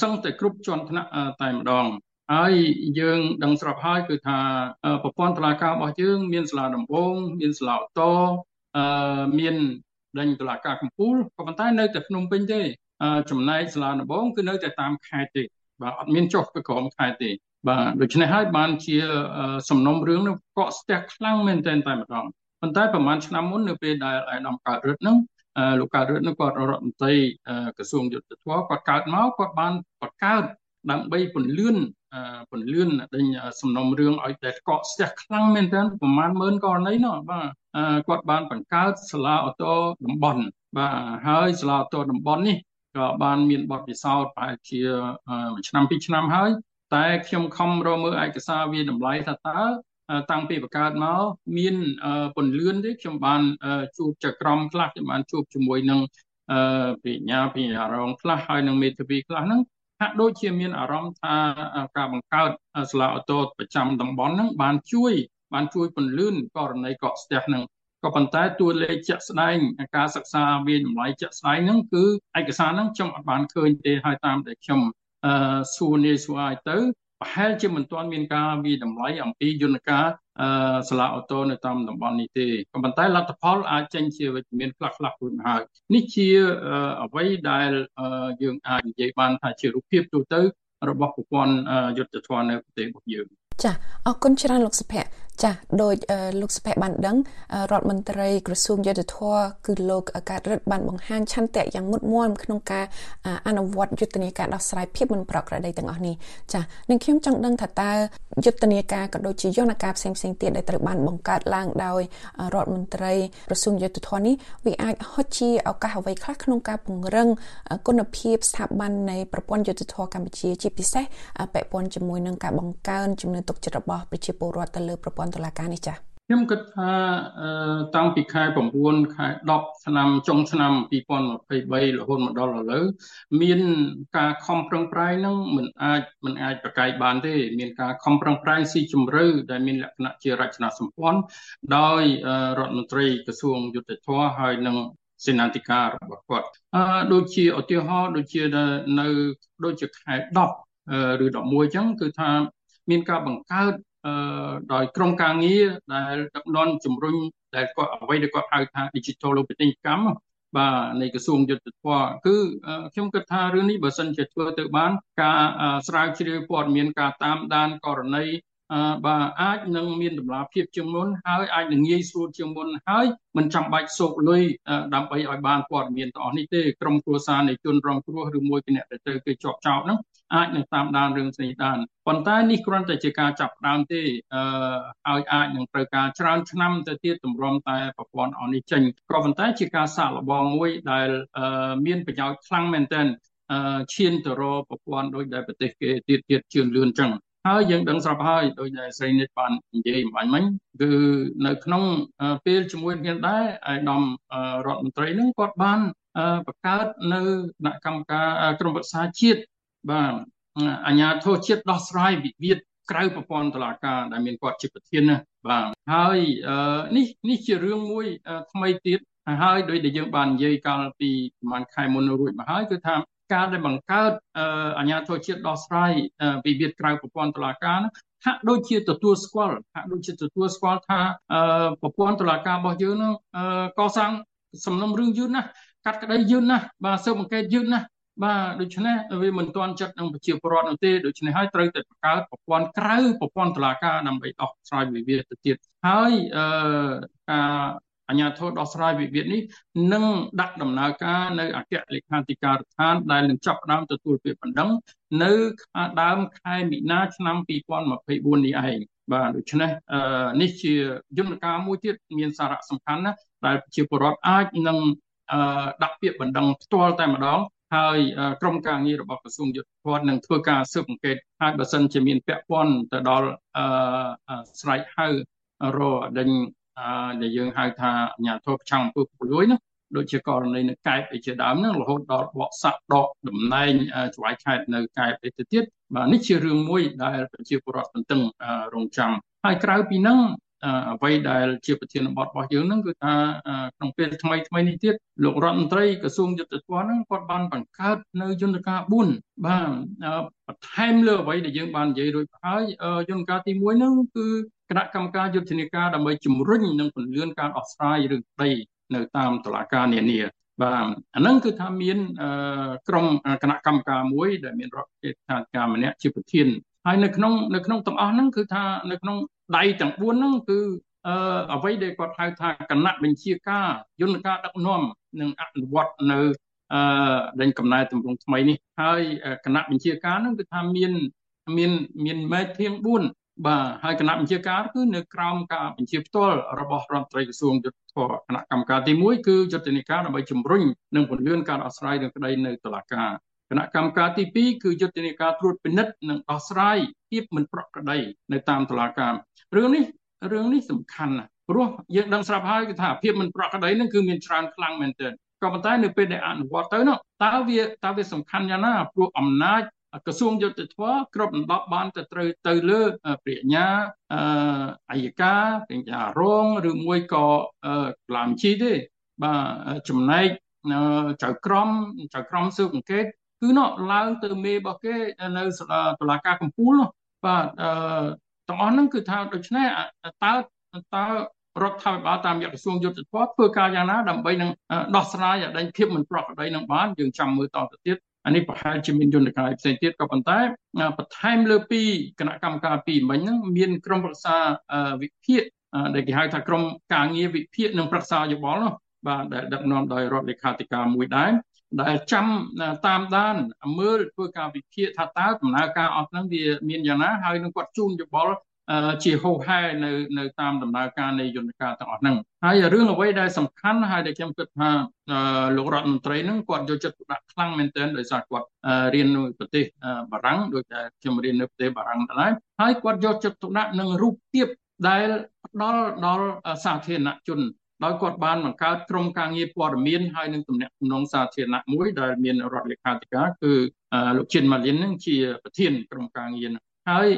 O: សឹងតែគ្រប់ជាន់ថ្នាក់តែម្ដងហើយយើងដឹងស្រាប់ហើយគឺថាប្រព័ន្ធតុលាការរបស់យើងមានសាលាដំបងមានសាលាឧទ្ធរអឺមានដេញតុលាការកំពូលក៏ប៉ុន្តែនៅតែភ្នំពេញទេចំណែកសាលាដំបងគឺនៅតែតាមខេត្តទេបាទអត់មានចុះទៅក្រមខេត្តទេបាទដូច្នេះហើយបានជាសំណុំរឿងនោះកកស្ទះខ្លាំងមែនទែនតែម្ដងប៉ុន្តែប្រហែលឆ្នាំមុននៅពេលដែលអាយដាមកើតរឹតហ្នឹង លោកកើតរឹតនោះគាត់រដ្ឋមន្ត្រីក្រសួងយុទ្ធភ័ពគាត់កើតមកគាត់បានបង្កើតដើម្បីពន្លឿនពន្លឿនដេញសំណុំរឿងឲ្យតែកកស្ទះខ្លាំងមែនទែនប្រហែលម៉ឺនករណីនោះបាទគាត់បានបង្កើតសាលាអូតូតំបន់បាទហើយសាលាអូតូតំបន់នេះក៏បានមានបទពិសោធន៍ប្រហែលជាមួយឆ្នាំពីរឆ្នាំហើយតែខ្ញុំខំរកមើលឯកសារវាតម្លៃថាតើ តាំងពីបង្កើតមកមានពន្លឿនទេខ្ញុំបានជួបចក្រមខ្លះខ្ញុំបានជួបជាមួយនឹងបញ្ញាបញ្ញារងខ្លះហើយនឹងមេធាវីខ្លះហ្នឹងហាក់ដូចជាមានអារម្មណ៍ថាការបង្កើតសាលាអូតូប្រចាំតំបន់ហ្នឹងបានជួយ បានជួយពន្លឿនករណីកកស្ទះហ្នឹងក៏ប៉ុន្តែតួលេខជាក់ស្ដែងការសិក្សាវាតម្លៃជាក់ស្ដែងហ្នឹងគឺឯកសារហ្នឹងខ្ញុំអត់បានឃើញទេហើយតាមដែលខ្ញុំអឺសួរនេះសួរឲ្យទៅ ប្រហែលជាមិនទាន់មានការវិតម្លៃអំពីយន្តការអឺសាលាអូតូនៅតាមតំបន់នេះទេក៏ប៉ុន្តែលទ្ធផលអាចចេញជាវិជ្ជមានខ្លះខ្លះរួចមកហើយនេះជាអ្វីដែលយើងអាចនិយាយបានថាជារូបភាពទូទៅរបស់ប្រព័ន្ធយុទ្ធធម៌នៅប្រទេសរបស់យើង
N: ចាអរគុណច្រើនលោកសុភ័ក្រចាដោយលោកសុភ័ក្របានដឹងរដ្ឋមន្ត្រីក្រសួងយុទ្ធភ័ពគឺលោកកើតរិទ្ធបានបង្ហាញឆន្ទៈយ៉ាងមុតមមក្នុងការអនុវត្តយុទ្ធនាការដោះស្រាយភាពមិនប្រក្រតីទាំងអស់នេះចានឹងខ្ញុំចង់ដឹងថាតើយុទ្ធនាការក៏ដូចជាយន្តការផ្សេងផ្សេងទៀតដែលត្រូវបានបង្កើតឡើងដោយរដ្ឋមន្ត្រីក្រសួងយុទ្ធភ័ពនេះវាអាចហុចជាឱកាសអ្វីខ្លះក្នុងការពង្រឹងគុណភាពស្ថាប័ននៃប្រព័ន្ធយុទ្ធភ័ពកម្ពុជាជាពិសេសពាក់ព័ន្ធជាមួយនឹងការបង្កើនជំនឿទុកចិត្តរបស់ប្រជាពលរដ្ឋទៅលើប្រព័ន្ធតុលាការនេះចា៎
O: ខ្ញុំគិតថាតាំងពីខែ9ខែ10ឆ្នាំចុងឆ្នាំ2023រហូតមកដល់ឥឡូវមានការខំប្រឹងប្រែងនឹងមិនអាចមិនអាចប្រកែកបានទេ មានការខំប្រឹងប្រែងស៊ីជម្រៅដែលមានលក្ខណៈជារចនាសម្ព័ន្ធដោយរដ្ឋមន្ត្រីក្រសួងយុទ្ធភ័ពហើយនិងសេនាធិការរបស់គាត់អឺដូចជាឧទាហរណ៍ដូចជានៅដូចជាខែ10ឬ11អញ្ចឹងគឺថាមានការបង្កើត ដោយក្រុមការងារដែលដឹកនាំជំរុញដែលគាត់អ្វីដែលគាត់ហៅថា digital ពាណិជ្ជកម្មបាទនៃក្រសួងយុទ្ធភ័ពគឺខ្ញុំគិតថារឿងនេះបើសិនជាធ្វើទៅបាន ការស្រាវជ្រាវព័ត៌មានការតាមដានករណី បាទអាចនឹងមានតម្លាភាពជាងមុនហើយអាចនឹងងាយស្រួលជាងមុនហើយមិនចាំបាច់សោកលុយដើម្បីឲ្យបានព័ត៌មានទាំងអស់នេះទេក្រុមគ្រួសារនៃជនរងគ្រោះឬមួយគណៈដែលត្រូវគេជាប់ចោតហ្នឹងអាចនឹងតាមដានរឿងស្នេះបានប៉ុន្តែនេះគ្រាន់តែជាការចាប់ផ្ដើមទេអឺឲ្យអាចនឹងត្រូវការច្រើនឆ្នាំទៅទៀតទម្រាំតែប្រព័ន្ធអស់នេះចេញក៏ប៉ុន្តែជាការសាកល្បងមួយដែលមានប្រយោជន៍ខ្លាំងមែនទែនឈានទៅរកប្រព័ន្ធដូចដែលប្រទេសគេទៀតទៀតជឿនលឿនចឹង ហើយយើងដឹងស្រាប់ហើយដោយដែលស្រីនិតបាននិយាយអំបញ្ញមិញគឺនៅក្នុងពេលជាមួយគ្នាដែរឯកឧត្តមរដ្ឋមន្ត្រីនឹងគាត់បានបង្កើតនៅគណៈកម្មការក្រមប្រឹក្សាជាតិបាទអាជ្ញាធរជាតិដោះស្រាយវិវាទក្រៅប្រព័ន្ធតុលាការដែលមានគាត់ជាប្រធានណាបាទហើយនេះនេះជារឿងមួយថ្មីទៀតហើយដោយដែលយើងបាននិយាយកាលពីប្រហែលខែមុនរួចមកហើយគឺថា ការដែលបង្កើតអាជ្ញាធរជាតិដោះស្រាយវិវាទក្រៅប្រព័ន្ធតុលាការហាក់ដូចជាទទួលស្គាល់ហាក់ដូចជាទទួលស្គាល់ថាប្រព័ន្ធតុលាការរបស់យើងនឹងកសាងសំណុំរឿងយឺតណាស់កាត់ក្តីយឺតណាស់បាទស៊ើបអង្កេតយឺតណាស់បាទដូច្នេះវាមិនទាន់ចិត្តនឹងប្រជាពលរដ្ឋនោះទេដូច្នេះហើយត្រូវតែបង្កើតប្រព័ន្ធក្រៅប្រព័ន្ធតុលាការដើម្បីដោះស្រាយវិវាទទៅទៀតហើយអឺការ អាជ្ញាធរដោះស្រាយវិវាទនេះនឹងដាក់ដំណើរការនៅអគ្គលេខាធិការដ្ឋានដែលនឹងចាប់ផ្ដើមទទួលពាក្យបណ្ដឹងនៅដើមខែមិនិនាឆ្នាំ2024នេះឯងបាទដូច្នេះនេះជាយន្តការមួយទៀតមានសារៈសំខាន់ណាស់ដែលប្រជាពលរដ្ឋអាចនឹងដាក់ពាក្យបណ្ដឹងផ្ទាល់តែម្ដងហើយក្រុមការងាររបស់ក្រសួងយុទ្ធភ័ពនឹងធ្វើការស៊ើបអង្កេតហើយបើសិនជាមានពាក់ព័ន្ធទៅដល់ស្រែកហៅរដេញ ដែលយើងហៅថាអាញាធរប្រឆាំងអំពើពុករលួយនោះដូចជាករណីនៅកែបឯជាដើមហ្នឹងរហូតដល់បកសាក់ដកតំណែងច្បាយខេត្តនៅកែបឯទៅទៀតបាទនេះជារឿងមួយដែលប្រជាពលរដ្ឋទន្ទឹងរង់ចាំហើយក្រៅពីហ្នឹង អ្វីដែលជាប្រធានបទរបស់យើងហ្នឹងគឺថាក្នុងពេលថ្មីថ្មីនេះទៀតលោករដ្ឋមន្ត្រីក្រសួងយុទ្ធភ័ពហ្នឹងគាត់បានបង្កើតនៅយន្តការ4បាទបន្ថែមលើអ្វីដែលយើងបាននិយាយរួចហើយយន្តការទី1ហ្នឹងគឺគណៈកម្មការយុទ្ធនាការដើម្បីជំរុញនិងពន្លឿនការដោះស្រាយរឿងក្តីនៅតាមតុលាការនានាបាទអាហ្នឹងគឺថាមានក្រុមគណៈកម្មការមួយដែលមានរដ្ឋាភិបាលម្នាក់ជាប្រធាន ហើយនៅក្នុងនៅក្នុងទាំងអស់ហ្នឹងគឺថានៅក្នុងដៃទាំង4ហ្នឹងគឺអឺអ្វីដែលគាត់ហៅថាគណៈបញ្ជាការយន្តការដឹកនាំនិងអនុវត្តនៅអឺដេញកំណែតម្រង់ថ្មីនេះហើយគណៈបញ្ជាការហ្នឹងគឺថាមានមានមានមេធាង4បាទហើយគណៈបញ្ជាការគឺនៅក្រោមការបញ្ជាផ្ទាល់របស់រដ្ឋមន្ត្រីក្រសួងយុទ្ធភ័ពគណៈកម្មការទី1គឺយុទ្ធនាការដើម្បីជំរុញនិងពន្លឿនការដោះស្រាយនឹងក្តីនៅតុលាការ គណៈកម្មការទី2គឺយុទ្ធនាការត្រួតពិនិត្យនិងដោះស្រាយភាពមិនប្រក្រតីនៅតាមតុលាការរឿងនេះរឿងនេះសំខាន់ណាស់ព្រោះយើងដឹងស្រាប់ហើយគឺថាភាពមិនប្រក្រតីនឹងគឺមានច្រើនខ្លាំងមែនទែនក៏ប៉ុន្តែនៅពេលដែលអនុវត្តទៅនោះតើវាតើវាសំខាន់យ៉ាងណាព្រោះអំណាចក្រសួងយុទ្ធភ័ពគ្រប់ដណ្ដប់បានទៅត្រូវទៅលើប្រាជ្ញាអយកាប្រាជ្ញារងឬមួយក៏ក្លាមជីទេបាទចំណែកចៅក្រមចៅក្រមស៊ើបអង្កេត គឺនោះឡើងទៅមេរបស់គេនៅតុលាការកំពូលនោះបាទទាំងអស់ហ្នឹងគឺថាដូច្នេះតើតើរដ្ឋាភិបាលតាមរយៈក្រសួងយុទ្ធភ័ពធ្វើការយ៉ាងណាដើម្បីនឹងដោះស្រាយឲ្យដែងភាពមិនប្រក្រតីនឹងបានយើងចាំមើលតទៅទៀតអានេះប្រហែលជាមានយន្តការផ្សេងទៀតក៏ប៉ុន្តែបន្ថែមលើពីគណៈកម្មការពីរមិញហ្នឹងមានក្រុមប្រឹក្សាវិភាគដែលគេហៅថាក្រុមការងារវិភាគនិងប្រឹក្សាយោបល់នោះបាទដែលដឹកនាំដោយរដ្ឋលេខាធិការមួយដែរ ដែលចាំតាមដានមើលធ្វើការវិភាគថាតើដំណើរការអស់ហ្នឹងវាមានយ៉ាងណាហើយនឹងគាត់ជូនយោបល់ជាហោហែនៅនៅតាមដំណើរការនៃយន្តការទាំងអស់ហ្នឹងហើយរឿងអ្វីដែលសំខាន់ហើយដែលខ្ញុំគិតថាលោករដ្ឋមន្ត្រីហ្នឹងគាត់យកចិត្តទុកដាក់ខ្លាំងមែនទែនដោយសារគាត់រៀននៅប្រទេសបារាំងដូចតែខ្ញុំរៀននៅប្រទេសបារាំងដែរហើយគាត់យកចិត្តទុកដាក់នឹងរូបភាពដែលផ្ដល់ដល់សាធារណជន ដោយគាត់បានបង្កើតក្រុមការងារព័ត៌មានហើយនឹងទំនាក់ទំនងសាធារណៈមួយដែលមានរដ្ឋលេខាធិការគឺលោកជិនម៉ាលីននឹងជាប្រធានក្រុមការងារនោះហើយ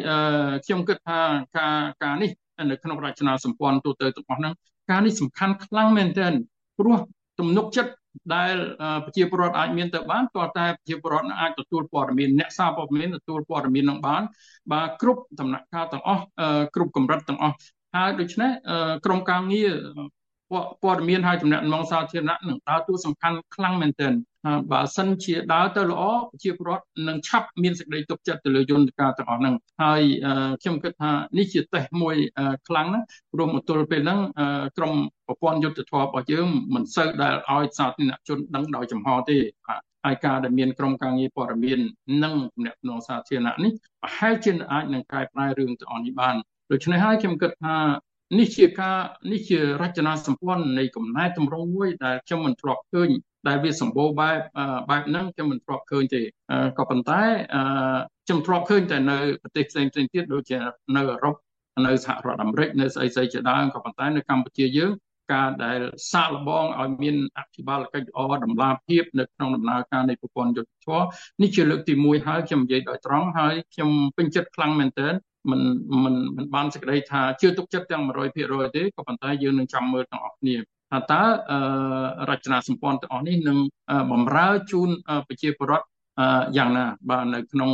O: ខ្ញុំគិតថាការការនេះនៅក្នុងរចនាសម្ព័ន្ធទូទៅទាំងអស់ហ្នឹងការនេះសំខាន់ខ្លាំងមែនទែនព្រោះទំនុកចិត្តដែលប្រជាពលរដ្ឋអាចមានទៅបានតើតែប្រជាពលរដ្ឋអាចទទួលព័ត៌មានអ្នកសារព័ត៌មានទទួលព័ត៌មាននឹងបានបាទគ្រប់ដំណាក់កាលទាំងអស់គ្រប់កម្រិតទាំងអស់ហើយដូច្នេះក្រុមការងារ ព័ត៌មានហើយតំណែងងសាធារណៈនឹងដើរតួសំខាន់ខ្លាំងមែនទែនបើសិនជាដើរទៅល្អប្រជាពលរដ្ឋនឹងឆាប់មានសេចក្តីទុកចិត្តទៅលើយន្តការទាំងអស់ហ្នឹងហើយខ្ញុំគិតថានេះជាតេស្តមួយខ្លាំងណាស់ព្រោះមកទល់ពេលហ្នឹងក្រមប្រព័ន្ធយុទ្ធធម៌របស់យើងមិនសូវដែលឲ្យសាធារណជនដឹងដោយចំហទេបាទហើយការដែលមានក្រុមការងារព័ត៌មាននិងទំនាក់ទំនងសាធារណៈនេះប្រហែលជាអាចនឹងកែប្រែរឿងទាំងអស់នេះបានដូច្នេះហើយខ្ញុំគិតថា នេះជាការនេះជារចនាសម្ព័ន្ធនៃកំណែតម្រង់មួយដែលខ្ញុំមិនធ្លាប់ឃើញដែលវាសម្បូរបែបបែបហ្នឹងខ្ញុំមិនធ្លាប់ឃើញទេក៏ប៉ុន្តែខ្ញុំធ្លាប់ឃើញតែនៅប្រទេសផ្សេងផ្សេងទៀតដូចជានៅអឺរ៉ុបនៅសហរដ្ឋអាមេរិកនៅស្អីស្អីជាដើមក៏ប៉ុន្តែនៅកម្ពុជាយើងការដែលសាកល្បងឲ្យមានអភិបាលកិច្ចល្អតម្លាភាពនៅក្នុងដំណើរការនៃប្រព័ន្ធយុទ្ធធម៌នេះជាលើកទី1ហើយខ្ញុំនិយាយដោយត្រង់ហើយខ្ញុំពេញចិត្តខ្លាំងមែនទែន មិនមិនមិនបានសេចក្តីថាជឿទុកចិត្តទាំង100%ទេក៏ប៉ុន្តែយើងនឹងចាំមើលទាំងអស់គ្នាថាតើរចនាសម្ព័ន្ធទាំងអស់នេះនឹងបំរើជូនប្រជាពលរដ្ឋយ៉ាងណាបាទនៅក្នុង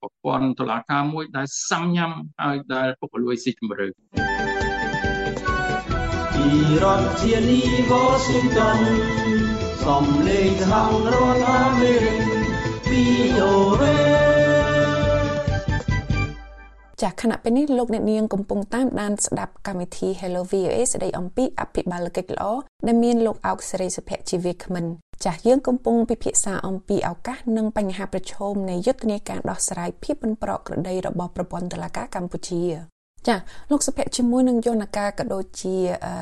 O: ប្រព័ន្ធតុលាការមួយដែលសាំញ៉ាំហើយដែលពុករលួយស៊ីជម្រៅពីរដ្ឋធានី Washington សំលេងសហរដ្ឋអាមេរិក VOA
N: ចាខណៈពេលនេះលោកអ្នកនាងកំពុងតាមដានស្ដាប់កម្មវិធី Hello VOA ស្ដីអំពីអភិបាលកិច្ចល្អដែលមានលោកអោកសេរីសុភ័ក្រជាវាគ្មិនចាស់យើងកំពុងពិភាក្សាអំពីឱកាសនិងបញ្ហាប្រឈមនៃយុទ្ធនាការដោះស្រាយភាពមិនប្រក្រតីរបស់ប្រព័ន្ធតុលាការកម្ពុជា ចាលោកសុភ័ក្រជាមួយនឹងយន្តការក៏ដូចជា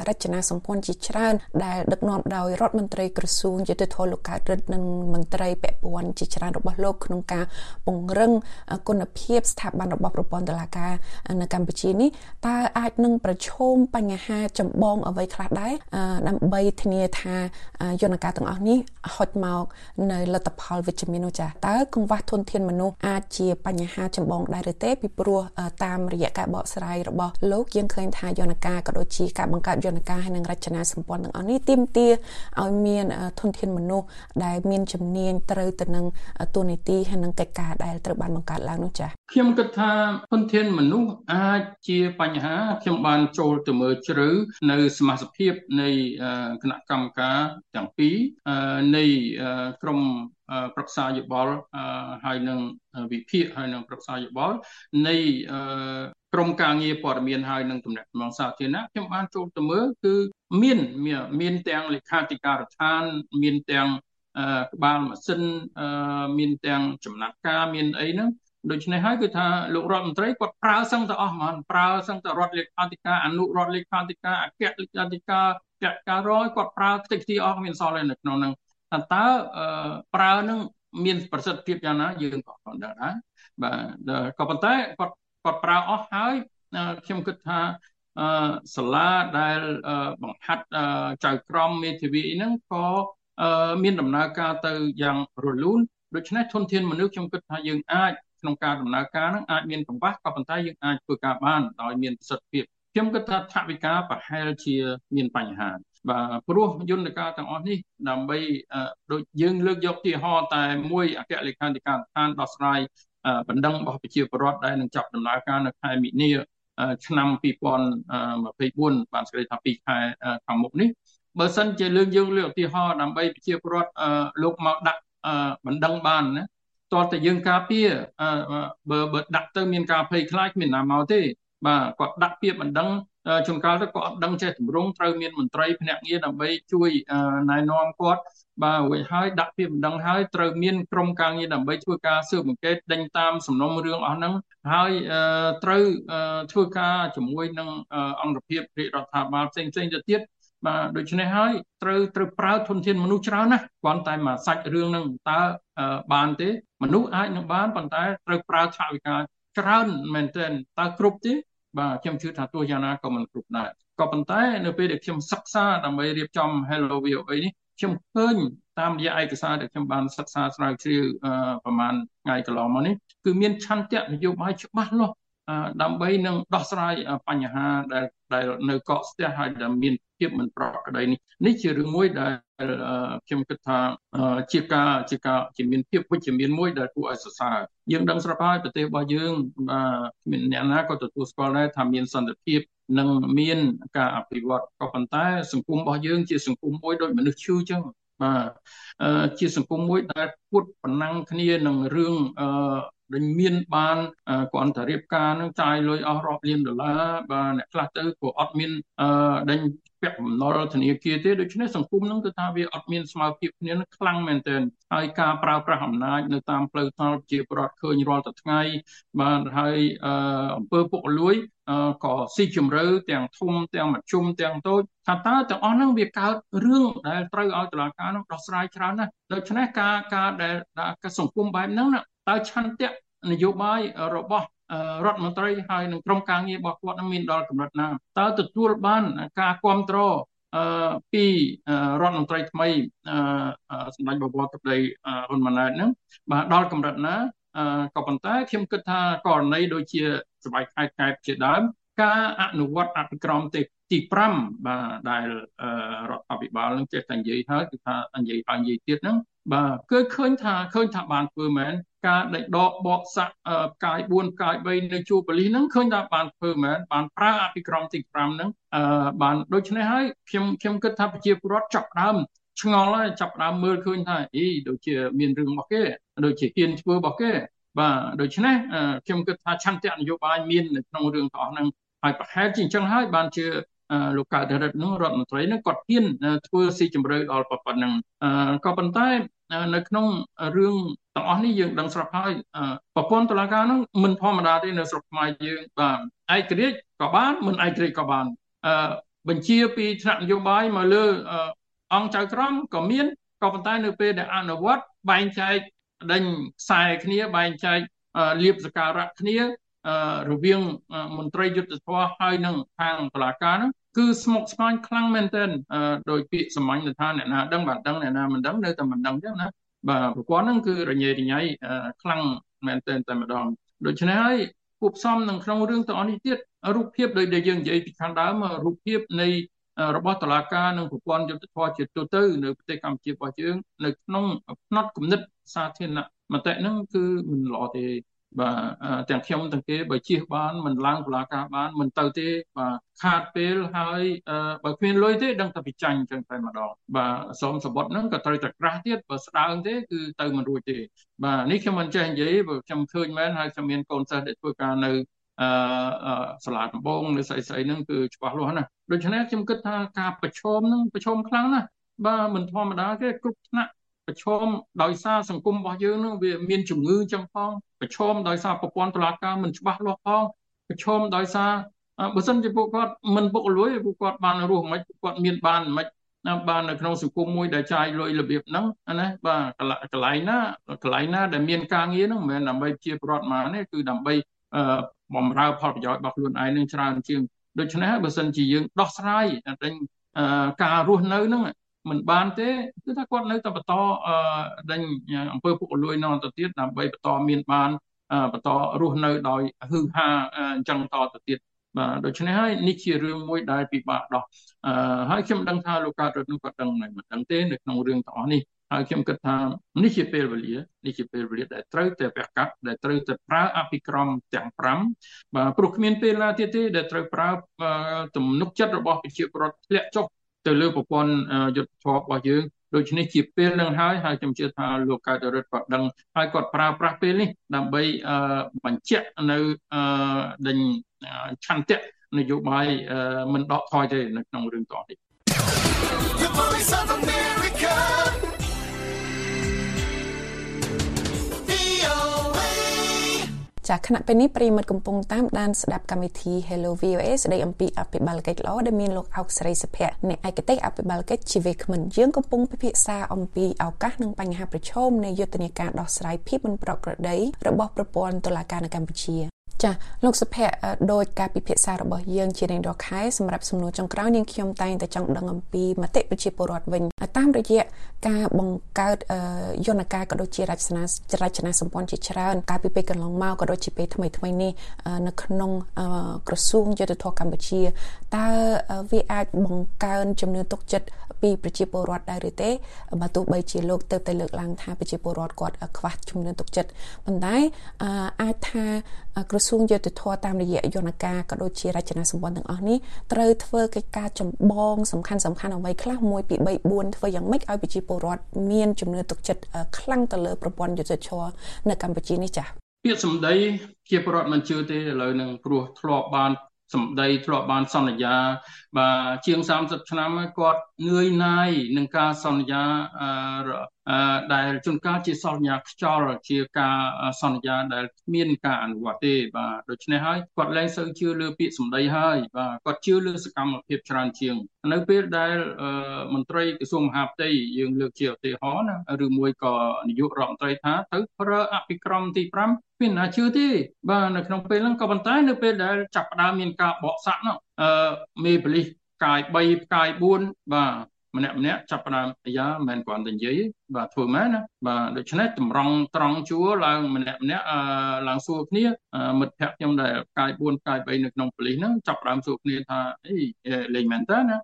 N: រចនាសម្ព័ន្ធជាច្រើន ដែលដឹកនាំដោយរដ្ឋមន្ត្រីក្រសួងយុទ្ធភ័ពលោកកើតរិទ្ធនិងមន្ត្រីពាក់ព័ន្ធជាច្រើនរបស់លោកក្នុងការពង្រឹងគុណភាពស្ថាប័នរបស់ប្រព័ន្ធតុលាការនៅកម្ពុជានេះតើអាចនឹងប្រឈមបញ្ហាចម្បងអ្វីខ្លះដែរដើម្បីធានាថាយន្តការទាំងអស់នេះហុចមកនៅលទ្ធផលវិជ្ជមាននោះចាតើកង្វះធនធានមនុស្សអាចជាបញ្ហាចម្បងដែរឬទេពីព្រោះតាមរយៈការបកស្រាយយរបស់លោកយើងឃើញថាយន្តការក៏ដូចជាការបង្កើតយន្តការហើយនិងរចនាសម្ព័ន្ធទាំងអស់នេះទាមទារឲ្យមានធនធានមនុស្សដែលមានជំនាញត្រូវទៅនឹងទូនីតិហើយនិងកិច្ចការដែលត្រូវបានបង្កើតឡើងនោះចា៎
O: ខ្ញុំគិតថាធនធានមនុស្សអាចជាបញ្ហាខ្ញុំបានចូលទៅមើលជ្រៅនៅសមាជិកភាពនៃគណៈកម្មការទាំងពីរនៃក្រមប្រឹក្សាយោបល់ហើយនឹងវិភាគហើយនឹងប្រឹក្សាយោបល់នៃ ក្រមការងារព័ត៌មានហើយនឹងទំនាក់ទំនងសាធារណៈខ្ញុំបានចូលទៅមើលគឺមានមានទាំងលេខាធិការដ្ឋានមានទាំងក្បាលម៉ាស៊ីនមានទាំងចំណាត់ការមានអីហ្នឹងដូច្នេះហើយគឺថាលោករដ្ឋមន្ត្រីគាត់ប្រើសឹងទៅអស់ហ្មងប្រើសឹងទៅរដ្ឋលេខាធិការអនុរដ្ឋលេខាធិការអគ្គលេខាធិការចក្រការរយគាត់ប្រើខ្ទេចខ្ទីអស់មានសល់នៅក្នុងហ្នឹងថាតើប្រើនឹងមានប្រសិទ្ធភាពយ៉ាងណាយើងក៏មិនដឹងដែរបាទក៏ប៉ុន្តែគាត់ គាត់ប្រើអស់ហើយខ្ញុំគិតថាសាលាដែលបង្ហាត់ចៅក្រមមេធាវីហ្នឹងក៏មានដំណើរការទៅយ៉ាងរលូនដូច្នេះធនធានមនុស្សខ្ញុំគិតថាយើងអាចក្នុងការដំណើរការហ្នឹងអាចមានកង្វះក៏ប៉ុន្តែយើងអាចធ្វើការបានដោយមានប្រសិទ្ធភាពខ្ញុំគិតថាថវិកាប្រហែលជាមានបញ្ហាបាទព្រោះយន្តការទាំងអស់នេះដើម្បីដូចយើងលើកយកទីហោតែមួយអគ្គលេខាធិការដ្ឋានដោះស្រាយ បណ្ដឹងរបស់ប្រជាពលរដ្ឋដែលនឹងចាប់ដំណើរការនៅខែមិនិនាឆ្នាំ2024បានស្គាល់ថា2ខែខាងមុខនេះបើសិនជាលើកយើងលើកឧទាហរណ៍ដើម្បីប្រជាពលរដ្ឋលោកមកដាក់បណ្ដឹងបានណាតើតើយើងការពារបើបើដាក់ទៅមានការភ័យខ្លាចគ្មានណាមកទេបាទគាត់ដាក់ពាក្យបណ្ដឹងជួនកាលទៅក៏អត់ដឹងចេះទម្រង់ត្រូវមានមន្ត្រីភ្នាក់ងារដើម្បីជួយណែនាំគាត់ បាទរួចហើយដាក់ពាក្យបណ្ដឹងហើយត្រូវមានក្រុមការងារដើម្បីធ្វើការស៊ើបអង្កេតដេញតាមសំណុំរឿងអស់ហ្នឹងហើយត្រូវធ្វើការជាមួយនឹងអង្គភាពរាជរដ្ឋាភិបាលផ្សេងផ្សេងទៅទៀតបាទដូច្នេះហើយត្រូវត្រូវប្រើធនធានមនុស្សច្រើនណាស់គ្រាន់តែមកសាច់រឿងហ្នឹងតើបានទេ មនុស្សអាចនឹងបានប៉ុន្តែត្រូវប្រើថវិកាច្រើនមែនទែនតើគ្រប់ទេបាទខ្ញុំជឿថាទោះយ៉ាងណាក៏មិនគ្រប់ដែរក៏ប៉ុន្តែនៅពេលដែលខ្ញុំសិក្សាដើម្បីរៀបចំ Hello VOA នេះ ខ្ញុំឃើញតាមរយៈឯកសារដែលខ្ញុំបានសិក្សាស្រាវជ្រាវប្រហែលថ្ងៃកន្លងមកនេះគឺមានឆន្ទៈនយោបាយច្បាស់លាស់ដើម្បីនឹងដោះស្រាយបញ្ហាដែលដែលនៅកកស្ទះហើយដែលមានភាពមិនប្រក្រតីនេះនេះជារឿងមួយដែលខ្ញុំគិតថាជាការជាការជាមានភាពវិជ្ជមានមួយដែលគួរឲ្យសរសើរយើងដឹងស្រាប់ហើយប្រទេសរបស់យើងមានអ្នកណាក៏ទទួលស្គាល់ដែរថាមានសន្តិភាព និងមានការអភិវឌ្ឍក៏ប៉ុន្តែ សង្គមរបស់យើង ជាសង្គមមួយដូចមនុស្សឈឺចឹងបាទជាសង្គមមួយដែលពួតប្រណាំងគ្នានឹងរឿងអឺ ដែលមានបានគ្រាន់តែរៀបការនឹងចាយលុយអស់រាប់លានដុល្លារបាទអ្នកខ្លះទៅក៏អត់មានអឺដេញពាក់បំណុលធនាគារទេដូច្នេះសង្គមនឹងគឺថាវាអត់មានស្មារតីគ្នានឹងខ្លាំងមែនទែនហើយការប្រើប្រាស់អំណាចនៅតាមផ្លូវថ្នល់ជាប្រវត្តិឃើញរាល់តែថ្ងៃបាទហើយអង្គើពុករលួយក៏ស៊ីជម្រៅទាំងធំទាំងមធ្យមទាំងតូចថាតើទាំងអស់ហ្នឹងវាកើតរឿងដែលត្រូវឲ្យតុលាការនោះដោះស្រាយច្រើនណាស់ដូច្នេះការការដែលសង្គមបែបហ្នឹង តើឆន្ទៈនយោបាយរបស់រដ្ឋមន្ត្រីហើយនឹងក្រុមការងាររបស់គាត់នឹងមានដល់កម្រិតណាតើទទួលបានការគ្រប់គ្រងអឺពីរដ្ឋមន្ត្រីថ្មីសម្ដេចបវរទឹកដីហ៊ុនម៉ាណែតហ្នឹងបាទដល់កម្រិតណាក៏ប៉ុន្តែខ្ញុំគិតថាករណីដូចជាស្បែកខែកែបជាដើមការអនុវត្តអភិក្រមទេទី5បាទដែលរដ្ឋាភិបាលនឹងចេះតែនិយាយហើយគឺថានិយាយហើយនិយាយទៀតហ្នឹង បាទគឺឃើញថាឃើញថាបានធ្វើមែនការដេកដកបកសាក់ផ្កាយ4ផ្កាយ3នៅជួរបលិសហ្នឹងឃើញថាបានធ្វើមែនបានប្រើអភិក្រមទី5ហ្នឹងបានដូច្នេះហើយខ្ញុំខ្ញុំគិតថាប្រជាពលរដ្ឋចាប់ដើមឆ្ងល់ហើយចាប់ដើមមើលឃើញថាអីដូចជាមានរឿងរបស់គេដូចជាហ៊ានធ្វើរបស់គេបាទដូច្នេះខ្ញុំគិតថាឆន្ទៈនយោបាយមាននៅក្នុងរឿងទាំងអស់ហ្នឹងហើយប្រហែលជាអញ្ចឹងហើយបានជា លោកកើតរិទ្ធនឹងរដ្ឋមន្ត្រីនឹងគាត់ហ៊ានធ្វើស៊ីជម្រៅដល់ប៉ុណ្ណឹងក៏ប៉ុន្តែនៅក្នុងរឿងទាំងអស់នេះយើងដឹងស្រាប់ហើយប្រព័ន្ធតុលាការនោះមិនធម្មតាទេនៅស្រុកខ្មែរយើងបាទឯករាជ្យក៏បានមិនឯករាជ្យក៏បានបញ្ជាពីថ្នាក់នយោបាយមកលើអង្គចៅក្រមក៏មានក៏ប៉ុន្តែនៅពេលដែលអនុវត្តបែងចែកដេញខ្សែគ្នាបែងចែកលៀបសការៈគ្នារវាងមន្ត្រីយុទ្ធសាស្ត្រហើយនឹងខាងតុលាការហ្នឹង គឺស្មុគស្មាញខ្លាំងមែនទែនដោយពាក្យសម្ាញ់ទៅថាអ្នកណាដឹងបានដឹងអ្នកណាមិនដឹងនៅតែមិនដឹងទេណាបាទប្រព័ន្ធហ្នឹងគឺរញ៉េរញ៉ៃខ្លាំងមែនទែនតែម្ដងដូច្នេះហើយគួបផ្សំនឹងក្នុងរឿងទាំងអស់នេះទៀតរូបភាពដោយដែលយើងនិយាយពីខាងដើមរូបភាពនៃរបស់តឡាការនិងប្រព័ន្ធយុទ្ធសាស្ត្រជាទូទៅនៅប្រទេសកម្ពុជារបស់យើងនៅក្នុងផ្នត់គំនិតសាធារណៈមតិហ្នឹងគឺមិនល្អទេ បាទទាំងខ្ញុំទាំងគេបើជិះបានមិនឡើងតុលាការបានមិនទៅទេបាទខាតពេលហើយបើគ្មានលុយទេដឹងតែពិចាញ់ចឹងតែម្ដងបាទសូមសបុតហ្នឹងក៏ត្រូវតែក្រាស់ទៀតបើស្ដើងទេគឺទៅមិនរួចទេបាទនេះខ្ញុំមិនចេះនិយាយបើខ្ញុំឃើញមែនហើយខ្ញុំមានកូនសិស្សដែលធ្វើការនៅអឺសាលាដំបងនៅស្អីស្អីហ្នឹងគឺច្បាស់លាស់ណាស់ដូច្នេះខ្ញុំគិតថាការប្រឈមហ្នឹងប្រឈមខ្លាំងណាស់បាទមិនធម្មតាទេគ្រប់ថ្នាក់ ប្រឈមដោយសារសង្គមរបស់យើងនឹងវាមានជំងឺចឹងផងប្រឈមដោយសារប្រព័ន្ធតុលាការមិនច្បាស់លាស់ផងប្រឈមដោយសារបើសិនជាពួកគាត់មិនពុករលួយពួកគាត់បានរស់មិនពួកគាត់មានបានមិនណាបាននៅក្នុងសង្គមមួយដែលចាយលុយរបៀបហ្នឹងណាបាទកន្លែងណាកន្លែងណាដែលមានការងារហ្នឹងមិនមែនដើម្បីជាប្រវត្តិមកនេះគឺដើម្បីបំរើផលប្រយោជន៍របស់ខ្លួនឯងនឹងច្រើនជាងដូច្នេះបើសិនជាយើងដោះស្រាយតែការរស់នៅហ្នឹង មិនបានទេគឺថាគាត់នៅតែបន្តដេញអង្គើពុករលួយនៅទៅទៀតដើម្បីបន្តមានបានបន្តរស់នៅដោយហឺហាអញ្ចឹងតទៅទៀតបាទដូច្នេះហើយនេះជារឿងមួយដែលពិបាកដោះអឺហើយខ្ញុំដឹងថាលោកកើតរត់នឹងគាត់ដឹងមិនដឹងទេនៅក្នុងរឿងទាំងអស់នេះហើយខ្ញុំគិតថានេះជាពេលវេលានេះជាពេលវេលាដែលត្រូវតែប្រកាសដែលត្រូវតែប្រើអភិក្រមទាំង5បាទព្រោះគ្មានពេលណាទៀតទេដែលត្រូវប្រើទំនុកចិត្តរបស់ប្រជាពលរដ្ឋធ្លាក់ចុះ ទៅលើប្រព័ន្ធយុទ្ធធម៌របស់យើងដូច្នេះជាពេលនឹងហើយហើយខ្ញុំជឿថាលោកកើតរិទ្ធគាត់ដឹងហើយគាត់ប្រើប្រាស់ពេលនេះដើម្បីបញ្ជាក់នៅដេញឆន្ទៈនយោបាយមិនដកថយទេនៅក្នុងរឿងតនេះ
N: ចាខណៈពេលនេះប្រិយមិត្តកំពុងតាមដានស្ដាប់កម្មវិធី Hello VOA ស្ដីអំពីអភិបាលកិច្ចល្អដែលមានលោកអោកស្រីសុភ័ក្រអ្នកឯកទេសអភិបាលកិច្ចជីវេក្មិនយើងកំពុងពិភាក្សាអំពីឱកាសនិងបញ្ហាប្រឈមនៃយុទ្ធនាការដោះស្រាយភាពមិនប្រក្រតីរបស់ប្រព័ន្ធតុលាការនៅកម្ពុជា ចាលោកសុភ័ក្រដោយការពិភាក្សារបស់យើងជារៀងរាល់ខែសម្រាប់សំណួរចុងក្រោយនាងខ្ញុំតែងតែចង់ដឹងអំពីមតិប្រជាពលរដ្ឋវិញតាមរយៈការបង្កើតយន្តការក៏ដូចជារចនារចនាសម្ព័ន្ធជាច្រើនកាលពីពេលកន្លងមកក៏ដូចជាពេលថ្មីថ្មីនេះនៅក្នុងក្រសួងយុទ្ធភ័ពកម្ពុជាតើវាអាចបង្កើនចំនួនទុកចិត្តពីប្រជាពលរដ្ឋដែរឬទេបើទោះបីជាលោកទៅតែលើកឡើងថាប្រជាពលរដ្ឋគាត់ខ្វះជំនឿទុកចិត្តប៉ុន្តែអាចថាក្រសួងយុទ្ធភ័ពតាមរយៈយន្តការក៏ដូចជារចនាសម្ព័ន្ធទាំងអស់នេះត្រូវធ្វើកិច្ចការចម្បងសំខាន់សំខាន់អ្វីខ្លះ1 2 3 4ធ្វើយ៉ាងម៉េចឲ្យប្រជាពលរដ្ឋមានជំនឿទុកចិត្តខ្លាំងទៅលើប្រព័ន្ធយុទ្ធភ័ពនៅកម្ពុជានេះចា៎
O: ពាក្យសម្ដីជាពលរដ្ឋមិនជឿទេឥឡូវនឹងព្រោះធ្លាប់បានសម្ដីធ្លាប់បានសន្យាបាទជាង30ឆ្នាំគាត់ងឿយណាយនឹងការសន្យាដែលជួនកាលជាសន្យាខ្យល់ជាការសន្យាដែលគ្មានការអនុវត្តទេបាទដូច្នេះហើយគាត់លែងសូវជឿលើពាក្យសម្ដីហើយបាទគាត់ជឿលើសកម្មភាពច្រើនជាង នៅពេលដែលមន្ត្រីក្រសួងមហាផ្ទៃយើងលើកជាឧទាហរណ៍ណាឬមួយក៏នាយករដ្ឋមន្ត្រីថាទៅប្រើអភិក្រមទី5មានណាជឿទេបាទនៅក្នុងពេលហ្នឹងក៏ប៉ុន្តែនៅពេលដែលចាប់ផ្ដើមមានការបកសាក់នោះ អឺមេបលិសផ្កាយ3ផ្កាយ4បាទម្នាក់ម្នាក់ចាប់ផ្ដើមអាយ៉ាមិនមែនគ្រាន់តែនិយាយ បាទធ្វើមែនណាបាទដូច្នេះតម្រង់ត្រង់ជួរឡើងម្នាក់ម្នាក់ឡើងសួរគ្នាមិត្តភ័ក្តិខ្ញុំដែលផ្កាយ4ផ្កាយ3នៅក្នុងប៉ូលីសហ្នឹងចាប់ផ្ដើមសួរគ្នាថាអីលេងមែនតើណា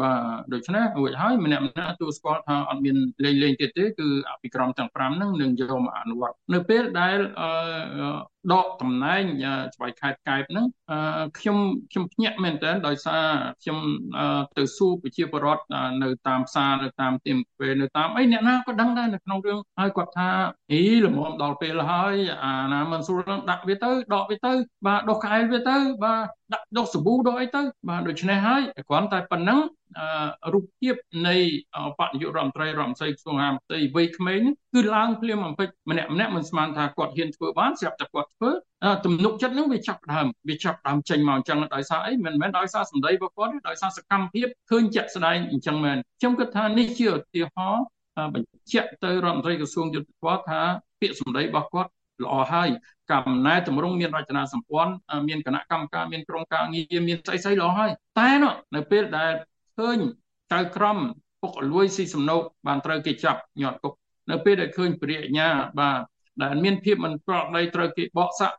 O: បាទដូច្នេះរួចហើយម្នាក់ម្នាក់ទូស្គាល់ថាអត់មានលេងលេងទៀតទេគឺអភិក្រមទាំង5ហ្នឹងនឹងយកមកអនុវត្តនៅពេលដែលដកតំណែងស្បៃខេត្តកែបហ្នឹងខ្ញុំខ្ញុំភ្ញាក់មែនតើដោយសារខ្ញុំទៅសួរប្រជាពលរដ្ឋនៅតាមផ្សារនៅតាមទីមពេលនៅតាមអីអ្នកណាក៏ដឹងដែរនៅក្នុងរឿងហើយគាត់ថាអីល្មមដល់ពេលហើយអាណាមិនស្រួលដាក់វាទៅដកវាទៅ បាទដុសកែលវាទៅ បាទដាក់ដុសសាប៊ូដុសអីទៅ បាទដូច្នេះហើយគ្រាន់តែប៉ុណ្ណឹងរូបភាពនៃបដិយុរដ្ឋមន្ត្រីរដ្ឋមន្ត្រីក្រសួងហាផ្ទៃវ័យក្មេងគឺឡើងភ្លាមអំពេចម្នាក់ម្នាក់មិនស្មានថាគាត់ហ៊ានធ្វើបានស្រាប់តែគាត់ធ្វើទំនុកចិត្តនឹងវាចាប់ដើមវាចាប់ដើមចេញមកអញ្ចឹងដោយសារអីមិនមែនដោយសារសម្ដីរបស់គាត់ទេដោយសារសកម្មភាពឃើញជាក់ស្ដែងអញ្ចឹងមែនខ្ញុំគិតថានេះជាឧទាហរណ៍ បញ្ជាក់ទៅរដ្ឋមន្ត្រីក្រសួងយុទ្ធភ័ពថាពាក្យសម្ដីរបស់គាត់ល្អហើយកំណែតម្រង់មានរចនាសម្ព័ន្ធមានគណៈកម្មការមានក្រុមការងារមានស្អីស្អីល្អហើយតែនៅពេលដែលឃើញចៅក្រមពុកលួយស៊ីសំណោកបានត្រូវគេចាប់ញាត់គុកនៅពេលដែលឃើញពរិញ្ញាបាទដែលមានភាពមិនប្រក្រតីត្រូវគេបកសាក់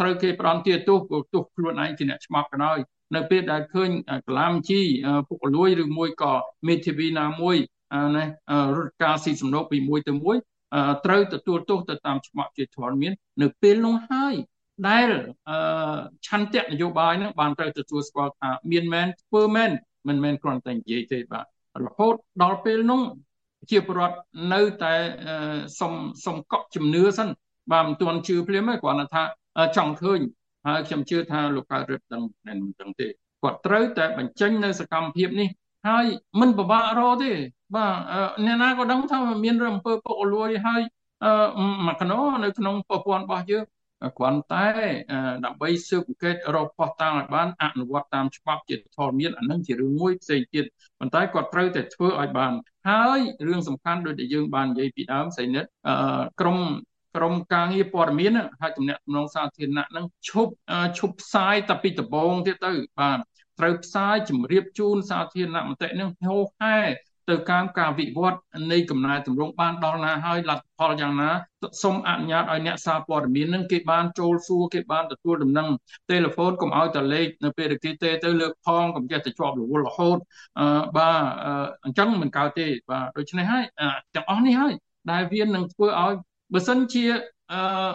O: ត្រូវគេផ្ដន់ទាទោសព្រោះទោសខ្លួនឯងជាអ្នកឆ្មាប់ក៏ដោយនៅពេលដែលឃើញកលាមជីពុកលួយឬមួយក៏មេធាវីណាមួយ ណារត់ការស៊ីសំណោកពីមួយទៅមួយត្រូវទទួលទោសទៅតាមច្បាប់ជាធរមាន នៅពេលនោះហើយដែលឆន្ទៈនយោបាយនឹងបានត្រូវទទួលស្គាល់ថាមានមែនធ្វើមែនមិនមែនគ្រាន់តែនិយាយទេបាទរហូតដល់ពេលនោះជាប្រវត្តិនៅតែសុំសុំកក់ជំនឿសិនបាទមិនទាន់ជឿភ្លាមទេគ្រាន់តែថាចង់ឃើញហើយខ្ញុំជឿថាលោកកើតរឹតដឹងមិនដឹងទេគាត់ត្រូវតែបញ្ចេញនៅសកម្មភាពនេះ ហើយមិនពិបាករទេបាទអ្នកណាក៏ដឹងថាមានរឿងអំពើពុករលួយហើយមកកណោនៅក្នុងប្រព័ន្ធរបស់យើងគ្រាន់តែដើម្បីស៊ើបអង្កេតរកផុសតាងឲ្យបានអនុវត្តតាមច្បាប់ជាធរមានអានឹងជារឿងមួយផ្សេងទៀតប៉ុន្តែគាត់ត្រូវតែធ្វើឲ្យបាន ហើយរឿងសំខាន់ដូចដែលយើងបាននិយាយពីដើមសៃនិតក្រមក្រមការងារព័ត៌មានហើយទំនាក់ទំនងសាធារណៈនឹងឈប់ឈប់ផ្សាយតែពីដំបូងទៀតទៅបាទ ត្រូវផ្សាយជម្រាបជូនសាធារណមតិនឹងហោហែទៅតាមការវិវត្តនៃកំណែទម្រង់បានដល់ណាហើយលទ្ធផលយ៉ាងណាសូមអនុញ្ញាតឲ្យអ្នកសារព័ត៌មាននឹងគេបានចូលសួរគេបានទទួលដំណឹងទូរស័ព្ទកុំឲ្យតលេខនៅពេលគេទេទៅលើកផងកុំចេះតែជាប់រវល់រហូតអឺបាទអញ្ចឹងមិនកើតទេបាទដូច្នេះហើយទាំងអស់នេះហើយដែលវានឹងធ្វើឲ្យបើសិនជា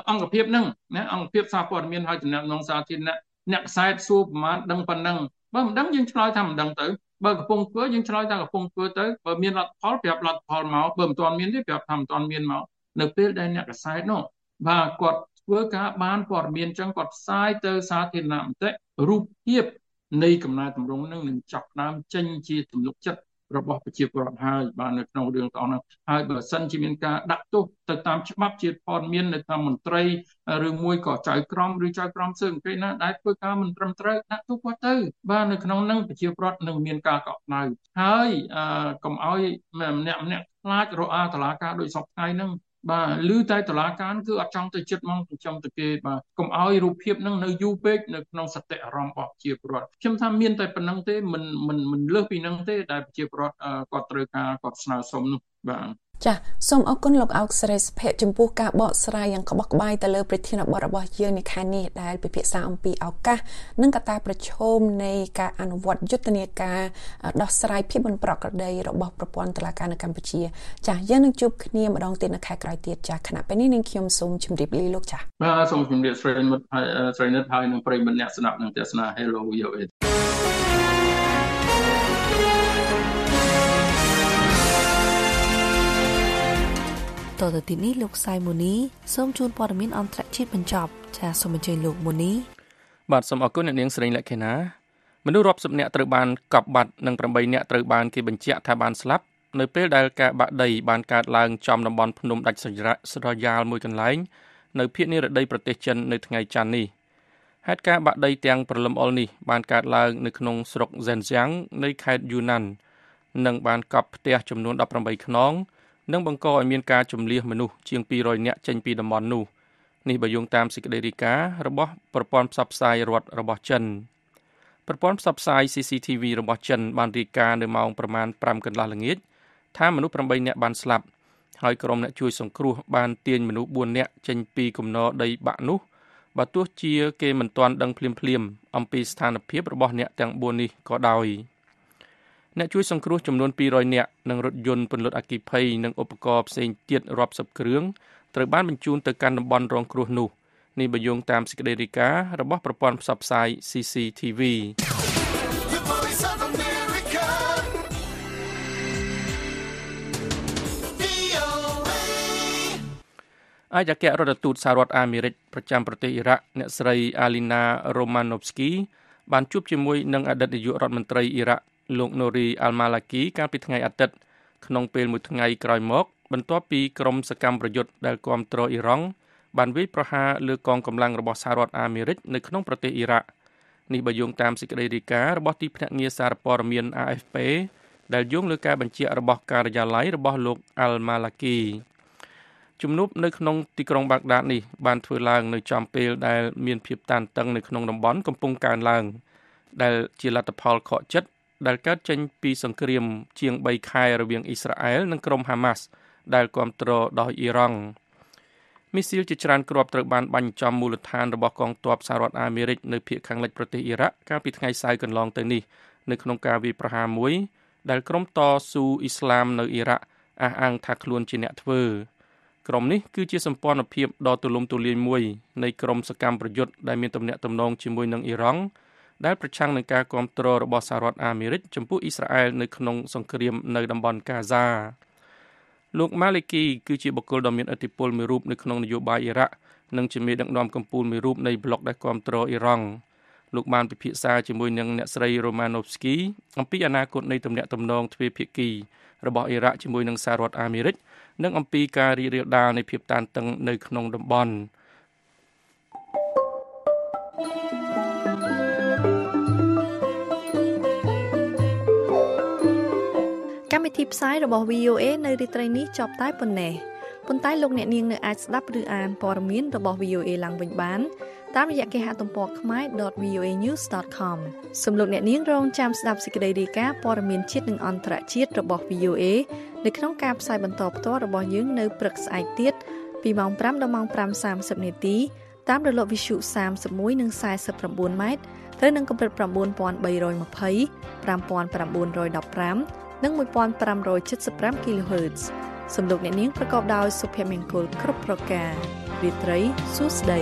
O: អង្គភាពនឹងណាអង្គភាពសារព័ត៌មានហើយតំណែងសាធារណៈអ្នកខ្សែសួរប្រមាណដឹងប៉ុណ្ណឹង បើមិនដឹងយើងឆ្លើយថាមិនដឹងទៅបើកំពុងធ្វើយើងឆ្លើយថាកំពុងធ្វើទៅបើមានលទ្ធផលប្រាប់លទ្ធផលមកបើមិនទាន់មានទេប្រាប់ថាមិនទាន់មានមកនៅពេលដែលអ្នកកសែតនោះបាទគាត់ធ្វើការបានព័ត៌មានចឹងគាត់ផ្សាយទៅសាធារណមតិរូបភាពនៃកំណែតម្រង់នឹងនឹងចាប់ដើមចេញជាទំនុកចិត្ត របស់ប្រជាពលរដ្ឋហើយបាទនៅក្នុងរឿងទាំងនោះហើយបើសិនជាមានការដាក់ទោសទៅតាមច្បាប់ជាតិព័ត៌មាននៅតាមមន្ត្រីឬមួយក៏ចៅក្រមឬចៅក្រមសើអង្គេណាដែលធ្វើការមិនត្រឹមត្រូវដាក់ទោសគាត់ទៅបាទនៅក្នុងនឹងប្រជាពលរដ្ឋនឹងមានការកក់ក្ដៅហើយកុំឲ្យម្នាក់ម្នាក់ខ្លាចរអាតឡាការដោយសពថ្ងៃហ្នឹង បាទឬតែតឡាការគឺអត់ចង់ទៅចិត្តមកចិញ្ចឹមទៅគេបាទកុំឲ្យរូបភាពនឹងនៅយូរពេកនៅក្នុងសតិអារម្មណ៍របស់ជាប្រវត្តិខ្ញុំថាមានតែប៉ុណ្្នឹងទេមិនមិនមិនលើសពីនឹងទេដែលជាប្រវត្តិគាត់ត្រូវការគាត់ស្នើសុំនោះបាទ
N: ចាសសូមអរគុណលោកអោកស្រីសុភ័ក្រចំពោះការបកស្រាយយ៉ាងក្បោះក្បាយទៅលើប្រធានបទរបស់យើងនៅខែនេះដែលពិភាក្សាអំពីឱកាសនិងកត្តាប្រឈមនៃការអនុវត្តយុទ្ធនាការដោះស្រាយភាពមិនប្រក្រតីរបស់ប្រព័ន្ធតុលាការនៅកម្ពុជា ចាសយើងនឹងជួបគ្នាម្ដងទៀតនៅខែក្រោយទៀតចាសគណៈពេលនេះនឹងខ្ញុំសូមជម្រាបលាលោកចាស
O: បាទសូមជម្រាបស្រីមិត្តហើយស្រីនិតហើយនឹងប្រិយមិត្តអ្នកស្ដាប់នឹងទស្សនា Hello VOA
C: តទៅទីនេះលោកសៃមូនីសូមជូនព័ត៌មានអន្តរជាតិបញ្ចប់ចាសសូមអញ្ជើញលោកមូនី
D: បាទសូមអរគុណអ្នកនាងស្រីលក្ខិណាមនុស្សរាប់សិបនាក់ត្រូវបានកប់បាត់និង8នាក់ត្រូវបានគេបញ្ជាក់ថាបានស្លាប់នៅពេលដែលការបាក់ដីបានកើតឡើងចំតំបន់ភ្នំដាច់ស្រយាលមួយកន្លែងនៅភូមិនិរដីប្រទេសចិននៅថ្ងៃច័ន្ទនេះហេតុការណ៍បាក់ដីទាំងប្រលឹមអុលនេះបានកើតឡើងនៅក្នុងស្រុក Zhenjiang នៃខេត្ត Yunnan និងបានកប់ផ្ទះចំនួន18ខ្នង និងបង្កឲ្យមានការជំលៀសមនុស្សជាង200នាក់ចេញពីតំបន់នោះនេះបើយោងតាមសេចក្តីរាយការណ៍របស់ប្រព័ន្ធផ្សព្វផ្សាយរដ្ឋរបស់ចិនប្រព័ន្ធផ្សព្វផ្សាយ CCTV របស់ចិនបានរាយការណ៍នៅម៉ោងប្រមាណ5កន្លះល្ងាចថាមនុស្ស8នាក់បានស្លាប់ហើយក្រុមអ្នកជួយសង្គ្រោះបានទាញមនុស្ស4នាក់ចេញពីគំនរដីបាក់នោះបើទោះជាគេមិនទាន់ដឹងភ្លាមៗអំពីស្ថានភាពរបស់អ្នកទាំង4នេះក៏ដោយ។ អ្នកជួយសង្គ្រោះចំនួន200នាក់និងរថយន្តពន្លត់អគ្គិភ័យនិងឧបករណ៍ផ្សេងទៀតរាប់សិបគ្រឿងត្រូវបានបញ្ជូនទៅកាន់តំបន់រងគ្រោះនោះនេះបញ្យងតាមសេចក្តីរាយការណ៍របស់ប្រព័ន្ធផ្សព្វផ្សាយ CCTV អាយអគ្គរដ្ឋទូតសហរដ្ឋអាមេរិកប្រចាំប្រទេសអ៊ីរ៉ាក់អ្នកស្រី Alina Romanovsky បានជួបជាមួយនឹងអតីតនាយករដ្ឋមន្ត្រីអ៊ីរ៉ាក់ លោក Nori Al-Maliki កាលពីថ្ងៃអាទិត្យក្នុងពេលមួយថ្ងៃក្រោយមក បន្ទាប់ពីក្រុមសកម្មប្រយុទ្ធដែលគាំទ្រអ៊ីរ៉ង់បានវាយប្រហារលើកងកម្លាំងរបស់សហរដ្ឋអាមេរិកនៅក្នុងប្រទេសអ៊ីរ៉ាក់នេះបើយោងតាមសេចក្តីរាយការណ៍របស់ទីភ្នាក់ងារសារព័ត៌មាន AFP ដែលយោងលើការបញ្ជាក់របស់ការិយាល័យរបស់លោក Al-Malaki ជំនួបនៅក្នុងទីក្រុងបាក់ដាតនេះបានធ្វើឡើងនៅចំពេលដែលមានភាពតានតឹងនៅក្នុងតំបន់កំពុងកើនឡើងដែលជាលទ្ធផលខកចិត្ត ដែលកើតចេញពីសង្គ្រាមជាង3ខែរវាងអ៊ីស្រាអែលនិងក្រុមហាម៉ាស់ដែលគ្រប់គ្រងដោយអ៊ីរ៉ង់មីស៊ីលជាច្រើនគ្រាប់ត្រូវបានបាញ់ចំមូលដ្ឋានរបស់កងទ័ពសហរដ្ឋអាមេរិកនៅភូមិខាងលិចប្រទេសអ៊ីរ៉ាក់កាលពីថ្ងៃសៅរ៍កន្លងទៅនេះនៅក្នុងការវាយប្រហារមួយដែលក្រុមតស៊ូអ៊ីស្លាមនៅអ៊ីរ៉ាក់អះអាងថាខ្លួនជាអ្នកធ្វើក្រុមនេះគឺជាសម្ព័ន្ធភាពដ៏ទូលំទូលាយមួយនៃក្រុមសកម្មប្រយុទ្ធដែលមានទំនាក់ទំនងជាមួយនឹងអ៊ីរ៉ង់ ដែលប្រឆាំងនឹងការគ្រប់គ្រងរបស់សហរដ្ឋអាមេរិកចំពោះអ៊ីស្រាអែលនៅក្នុងសង្គ្រាមនៅតំបន់កាហ្សាលោកម៉ាលីគីគឺជាបុគ្គលដ៏មានឥទ្ធិពលមួយរូបនៅក្នុងនយោបាយអ៊ីរ៉ាក់និងជាមេដឹកនាំកម្ពុជាមួយរូបនៃប្លុកដែលគ្រប់គ្រងអ៊ីរ៉ង់លោកបានពិភាក្សាជាមួយនឹងអ្នកស្រី Romanovsky អំពីអនាគតនៃទំនាក់ទំនងទ្វេភាគីរបស់អ៊ីរ៉ាក់ជាមួយនឹងសហរដ្ឋអាមេរិកនិងអំពីការរីករាលដាលនៃភាពតានតឹងនៅក្នុងតំបន់
C: កម្មវិធីផ្សាយរបស់ VOA នៅរាត្រីនេះចប់តែប៉ុណ្ណេះប៉ុន្តែលោកអ្នកនាងនៅអាចស្ដាប់ឬអានព័ត៌មានរបស់ VOA ឡើងវិញបានតាមរយៈគេហទំព័រ khmae.voanews.com សំលោកអ្នកនាងរងចាំស្ដាប់សេចក្តីរាយការណ៍ព័ត៌មានជាតិនិងអន្តរជាតិរបស់ VOA នៅក្នុងការផ្សាយបន្តផ្ទាល់របស់យើងនៅព្រឹកស្អែកទៀតពីម៉ោង5ដល់ម៉ោង5:30នាទីតាមរលកវិទ្យុ31និង49ម៉ែត្រត្រូវនឹងកម្រិត9320 5915 និង1575 kHz សំលោកអ្នកនាងប្រកបដោយសុភមង្គលគ្រប់ប្រការរាត្រីសួស្តី